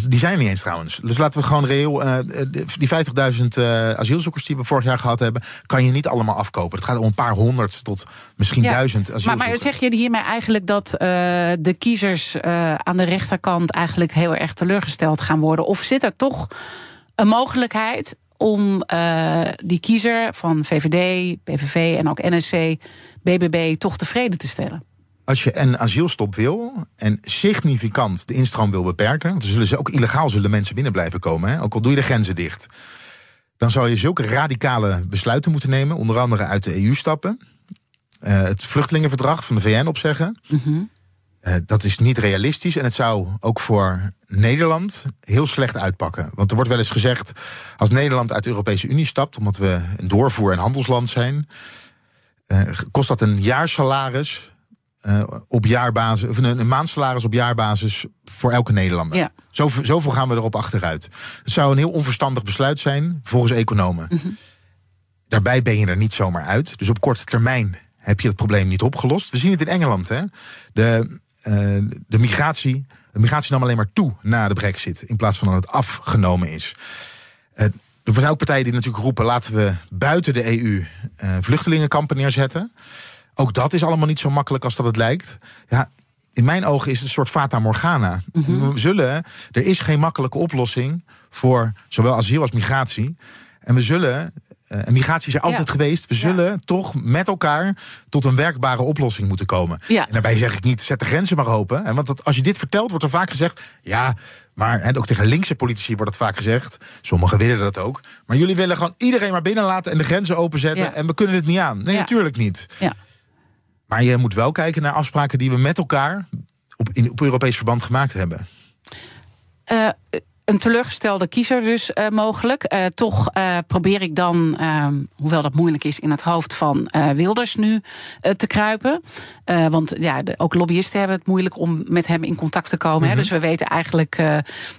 Die zijn er niet eens trouwens. Dus laten we gewoon reëel. Uh, die 50.000 uh, asielzoekers die we vorig jaar gehad hebben, kan je niet allemaal afkopen. Het gaat om een paar honderd tot misschien ja, duizend asielzoekers. Maar, maar zeg je hiermee eigenlijk dat uh, de kiezers aan de rechterkant eigenlijk heel erg teleurgesteld gaan worden? Of zit er toch een mogelijkheid om die kiezer van VVD, PVV en ook NSC, BBB toch tevreden te stellen? Als je een asielstop wil en significant de instroom wil beperken, want er zullen ze ook illegaal zullen mensen binnen blijven komen, hè, ook al doe je de grenzen dicht, dan zou je zulke radicale besluiten moeten nemen, onder andere uit de EU stappen, uh, het vluchtelingenverdrag van de VN opzeggen. Mm -hmm. uh, dat is niet realistisch en het zou ook voor Nederland heel slecht uitpakken. Want er wordt wel eens gezegd, als Nederland uit de Europese Unie stapt, omdat we een doorvoer- en handelsland zijn, uh, kost dat een jaarsalaris uh, op jaarbasis, of een, een maandsalaris op jaarbasis voor elke Nederlander. Ja. Zoveel, zoveel gaan we erop achteruit. Het zou een heel onverstandig besluit zijn, volgens economen. Mm -hmm. Daarbij ben je er niet zomaar uit. Dus op korte termijn heb je het probleem niet opgelost. We zien het in Engeland. Hè? De, uh, de migratie, de migratie nam alleen maar toe na de brexit, in plaats van dat het afgenomen is. Uh, er zijn ook partijen die natuurlijk roepen: laten we buiten de EU vluchtelingenkampen neerzetten. Ook dat is allemaal niet zo makkelijk als dat het lijkt. Ja, in mijn ogen is het een soort fata morgana. We zullen, er is geen makkelijke oplossing voor zowel asiel als migratie. En we zullen, eh, en migratie is er altijd Ja. geweest, we zullen toch met elkaar tot een werkbare oplossing moeten komen. Ja. En daarbij zeg ik niet, zet de grenzen maar open. En want dat, als je dit vertelt, wordt er vaak gezegd, ja, maar en ook tegen linkse politici wordt het vaak gezegd. Sommigen willen dat ook. Maar jullie willen gewoon iedereen maar binnenlaten en de grenzen openzetten. En we kunnen het niet aan. Nee, natuurlijk niet. Ja. Maar je moet wel kijken naar afspraken die we met elkaar op, in, op Europees verband gemaakt hebben. Eh, een teleurgestelde kiezer dus eh, mogelijk. Eh, toch eh, probeer ik dan, ehm, hoewel dat moeilijk is, in het hoofd van Wilders nu te kruipen. Want ja, de- ook lobbyisten hebben het moeilijk om met hem in contact te komen. hè. Dus we weten eigenlijk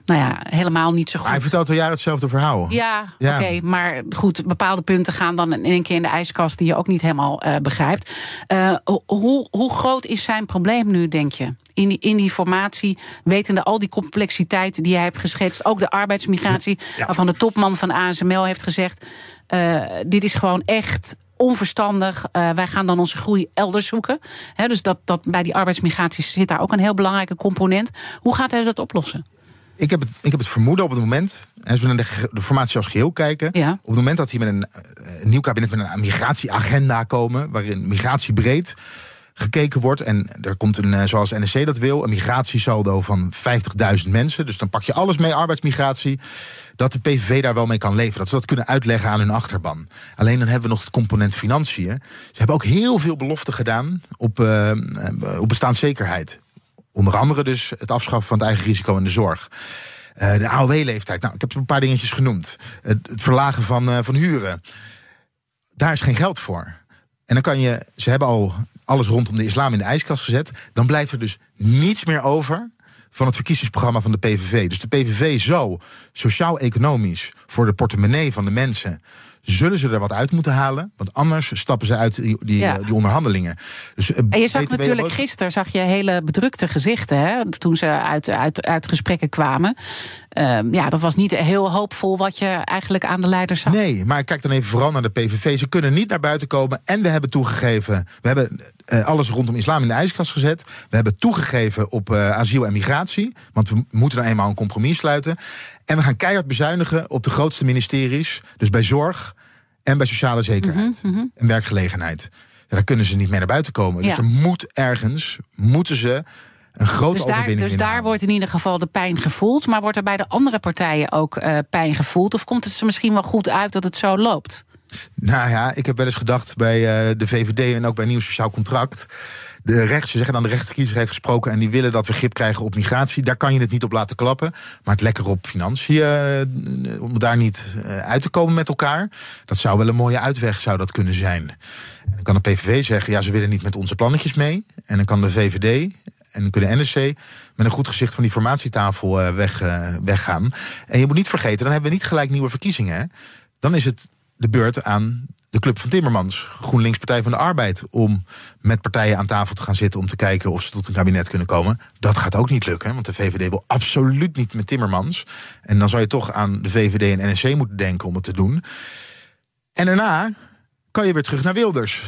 nou ja, helemaal niet zo goed. Maar hij vertelt al jaren hetzelfde verhaal. Ja, Ja. oké. maar goed, bepaalde punten gaan dan in één keer in de ijskast die je ook niet helemaal begrijpt. Ho- hoe, hoe groot is zijn probleem nu, denk je? In die, in die formatie, wetende al die complexiteit die hij heeft geschetst, ook de arbeidsmigratie, Ja. waarvan de topman van ASML heeft gezegd: eh, dit is gewoon echt onverstandig. Eh, wij gaan dan onze groei elders zoeken. Dus dat, dat bij die arbeidsmigratie zit daar ook een heel belangrijke component. Hoe gaat hij dat oplossen? Ik, heb het, ik heb het vermoeden op het moment, als we naar de, de formatie als geheel kijken, Ja. op het moment dat hij met een, eh, een nieuw kabinet met een migratieagenda komen, waarin migratie breed gekeken wordt. En er komt een, eh, zoals NSC dat wil, een migratiesaldo van 50.000 mensen. Dus dan pak je alles mee, arbeidsmigratie. Dat de PVV daar wel mee kan leven. Dat ze dat kunnen uitleggen aan hun achterban. Alleen dan hebben we nog het component financiën. Ze hebben ook heel veel beloften gedaan op, eh, eh, op bestaanszekerheid. Onder andere dus het afschaffen van het eigen risico in de zorg. De AOW-leeftijd. Nou, ik heb een paar dingetjes genoemd. Het, verlagen van, van huren. Daar is geen geld voor. En dan kan je, ze hebben al alles rondom de islam in de ijskast gezet. Dan blijft er dus niets meer over van het verkiezingsprogramma van de PVV. Dus de PVV zou sociaal-economisch voor de portemonnee van de mensen. Zullen ze er wat uit moeten halen? Want anders stappen ze uit die, die, Ja. eh, die onderhandelingen. Dus, eh, En je zag BTW natuurlijk gisteren zag je hele bedrukte gezichten hè, toen ze uit, uit, uit gesprekken kwamen. Ehm, ja, dat was niet heel hoopvol wat je eigenlijk aan de leiders zag. Nee, maar kijk dan even vooral naar de PVV. Ze kunnen niet naar buiten komen. En we hebben toegegeven. We hebben eh, alles rondom islam in de ijskast gezet. We hebben toegegeven op eh, asiel en migratie. Want we moeten nou eenmaal een compromis sluiten. En we gaan keihard bezuinigen op de grootste ministeries. Dus bij zorg en bij sociale zekerheid. En werkgelegenheid. Ja, daar kunnen ze niet mee naar buiten komen. Dus er moet ergens, moeten ze een grote Dus daar, overwinning dus daar wordt in ieder geval de pijn gevoeld. Maar wordt er bij de andere partijen ook eh, pijn gevoeld? Of komt het ze misschien wel goed uit dat het zo loopt? Nou ja, ik heb wel eens gedacht bij eh, de VVD en ook bij Nieuw Sociaal Contract. De rechts, ze zeggen dan de rechterkiezer heeft gesproken en die willen dat we grip krijgen op migratie. Daar kan je het niet op laten klappen. Maar het lekker op financiën, eh, om daar niet uit te komen met elkaar. Dat zou wel een mooie uitweg zou dat kunnen zijn. En dan kan de PVV zeggen, ja, ze willen niet met onze plannetjes mee. En dan kan de VVD en kunnen NSC met een goed gezicht van die formatietafel eh, weg, eh, weggaan. En je moet niet vergeten, dan hebben we niet gelijk nieuwe verkiezingen. Hè? Dan is het de beurt aan de Club van Timmermans, GroenLinks Partij van de Arbeid, om met partijen aan tafel te gaan zitten om te kijken of ze tot een kabinet kunnen komen. Dat gaat ook niet lukken, want de VVD wil absoluut niet met Timmermans. En dan zou je toch aan de VVD en NSC moeten denken om het te doen. En daarna kan je weer terug naar Wilders.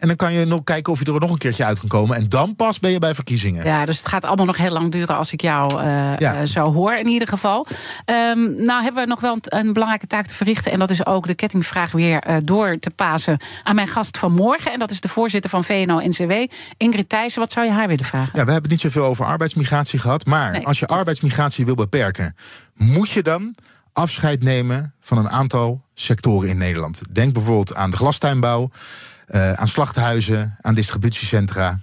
En dan kan je nog kijken of je er nog een keertje uit kan komen. En dan pas ben je bij verkiezingen. Ja, dus het gaat allemaal nog heel lang duren als ik jou Ja. eh, zo hoor, in ieder geval. Ehm, nou hebben we nog wel een, een belangrijke taak te verrichten. En dat is ook de kettingvraag weer eh, door te pasen aan mijn gast van morgen. En dat is de voorzitter van VNO-NCW, Ingrid Thijssen. Wat zou je haar willen vragen? Ja, we hebben niet zoveel over arbeidsmigratie gehad. Maar Nee. als je arbeidsmigratie wil beperken, moet je dan afscheid nemen van een aantal sectoren in Nederland. Denk bijvoorbeeld aan de glastuinbouw, eh, aan slachthuizen, aan distributiecentra.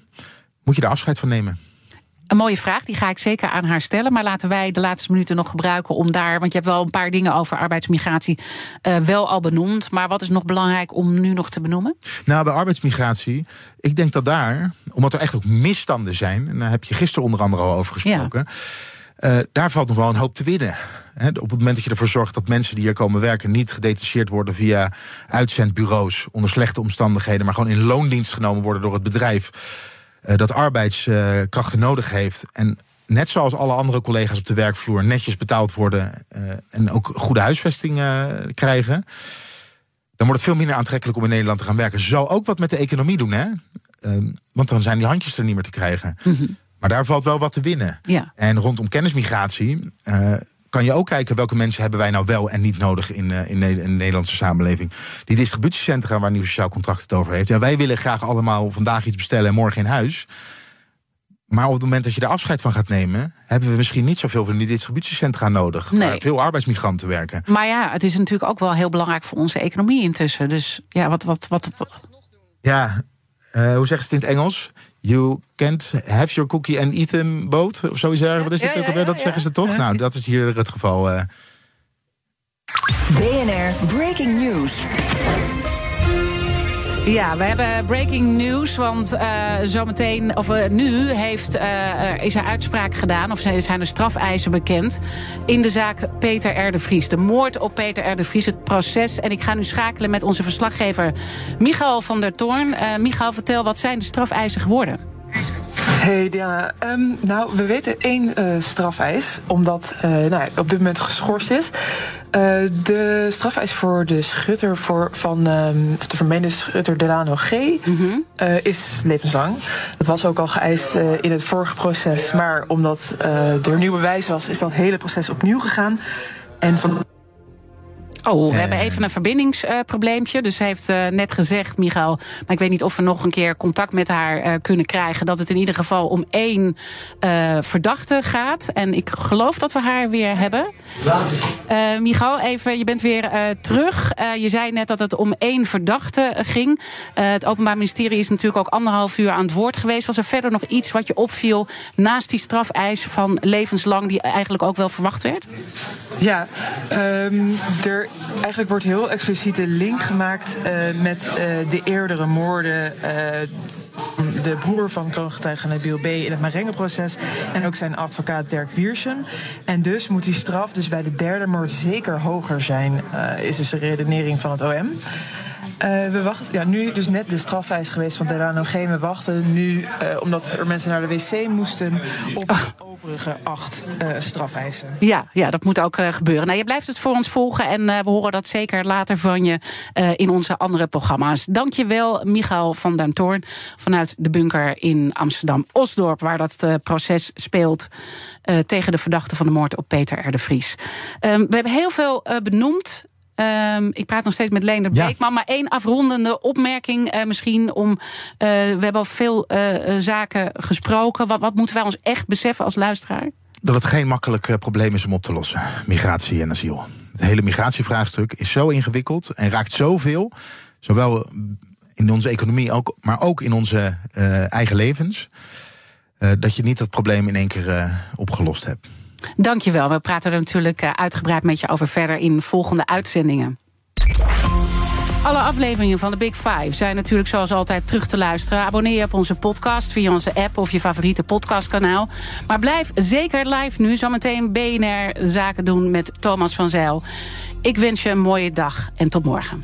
Moet je daar afscheid van nemen? Een mooie vraag, die ga ik zeker aan haar stellen. Maar laten wij de laatste minuten nog gebruiken om daar. Want je hebt wel een paar dingen over arbeidsmigratie eh, wel al benoemd. Maar wat is nog belangrijk om nu nog te benoemen? Nou, bij arbeidsmigratie, ik denk dat daar, omdat er echt ook misstanden zijn, en daar heb je gisteren onder andere al over gesproken, eh, daar valt nog wel een hoop te winnen. Op het moment dat je ervoor zorgt dat mensen die hier komen werken niet gedetacheerd worden via uitzendbureaus onder slechte omstandigheden, maar gewoon in loondienst genomen worden door het bedrijf eh, dat arbeidskrachten nodig heeft. En net zoals alle andere collega's op de werkvloer netjes betaald worden eh, en ook goede huisvesting eh, krijgen dan wordt het veel minder aantrekkelijk om in Nederland te gaan werken. Zou ook wat met de economie doen, hè? Ehm, want dan zijn die handjes er niet meer te krijgen. Maar daar valt wel wat te winnen. Ja. En rondom kennismigratie kan je ook kijken welke mensen hebben wij nou wel en niet nodig in, eh, in, de Nederlandse samenleving. Die distributiecentra waar Nieuw Sociaal Contract het over heeft. Ja, wij willen graag allemaal vandaag iets bestellen en morgen in huis. Maar op het moment dat je er afscheid van gaat nemen, hebben we misschien niet zoveel van die distributiecentra nodig. Nee. Waar veel arbeidsmigranten werken. Maar ja, het is natuurlijk ook wel heel belangrijk voor onze economie intussen. Dus ja, wat. wat, wat Ja, eh, hoe zeggen ze het in het Engels? You can't have your cookie and eat them both. Of zoiets ergens. Wat is het ook alweer? Dat zeggen ze toch? Nou, dat is hier het geval. eh. BNR Breaking News. Ja, we hebben breaking news, want eh, zometeen, of eh, nu heeft, eh, is er uitspraak gedaan, of zijn er strafeisen bekend in de zaak Peter R. de moord op Peter R. Vries, het proces. En ik ga nu schakelen met onze verslaggever Michael van der Toorn. Michael, vertel, wat zijn de strafeisen geworden? Hey Diana, Ehm, nou we weten één eh, strafeis, omdat eh, nou, op dit moment geschorst is. Eh, de strafeis voor de schutter voor, van ehm, de vermeende schutter Delano G eh, is levenslang. Dat was ook al geëist in het vorige proces, maar omdat er nieuw bewijs was, is dat hele proces opnieuw gegaan. En van Oh, we hebben even een verbindingsprobleempje. dus ze heeft eh, net gezegd, Michael, maar ik weet niet of we nog een keer contact met haar eh, kunnen krijgen. Dat het in ieder geval om één eh, verdachte gaat. En ik geloof dat we haar weer hebben. Eh Michael, even, je bent weer eh, terug. Eh, je zei net dat het om één verdachte eh, ging. Eh, het Openbaar Ministerie is natuurlijk ook anderhalf uur aan het woord geweest. Was er verder nog iets wat je opviel naast die strafeis van levenslang, die eigenlijk ook wel verwacht werd? Ja, ehm, er eigenlijk wordt heel expliciet de link gemaakt eh, met eh, de eerdere moorden. eh, de broer van kroongetuige Nabil B. in het Marengo-proces. En ook zijn advocaat Dirk Wiersum. En dus moet die straf dus bij de derde moord zeker hoger zijn, is dus de redenering van het OM. Eh, we wachten, ja, nu dus net de strafeis geweest van Delano G. We wachten nu, eh, omdat er mensen naar de wc moesten, op de overige acht strafeisen. Ja, ja, dat moet ook gebeuren. Nou, je blijft het voor ons volgen en we horen dat zeker later van je in onze andere programma's. Dank je wel, Michael van den Toorn, vanuit de bunker in Amsterdam-Osdorp, waar dat proces speelt tegen de verdachte van de moord op Peter R. de Vries. Ehm, we hebben heel veel benoemd. Ehm, ik praat nog steeds met Leender Ja. Beekman. Maar één afrondende opmerking eh, misschien om... eh, we hebben al veel eh, zaken gesproken. Wat, wat moeten wij ons echt beseffen als luisteraar? dat het geen makkelijk probleem is om op te lossen. Migratie en asiel. Het hele migratievraagstuk is zo ingewikkeld en raakt zoveel. Zowel in onze economie, ook, maar ook in onze eigen levens. dat je niet dat probleem in één keer opgelost hebt. Dankjewel. We praten er natuurlijk eh, uitgebreid met je over verder in volgende uitzendingen. Alle afleveringen van de Big Five zijn natuurlijk zoals altijd terug te luisteren. Abonneer je op onze podcast via onze app of je favoriete podcastkanaal. Maar blijf zeker live nu. Zometeen BNR Zaken doen met Thomas van Zijl. Ik wens je een mooie dag en tot morgen.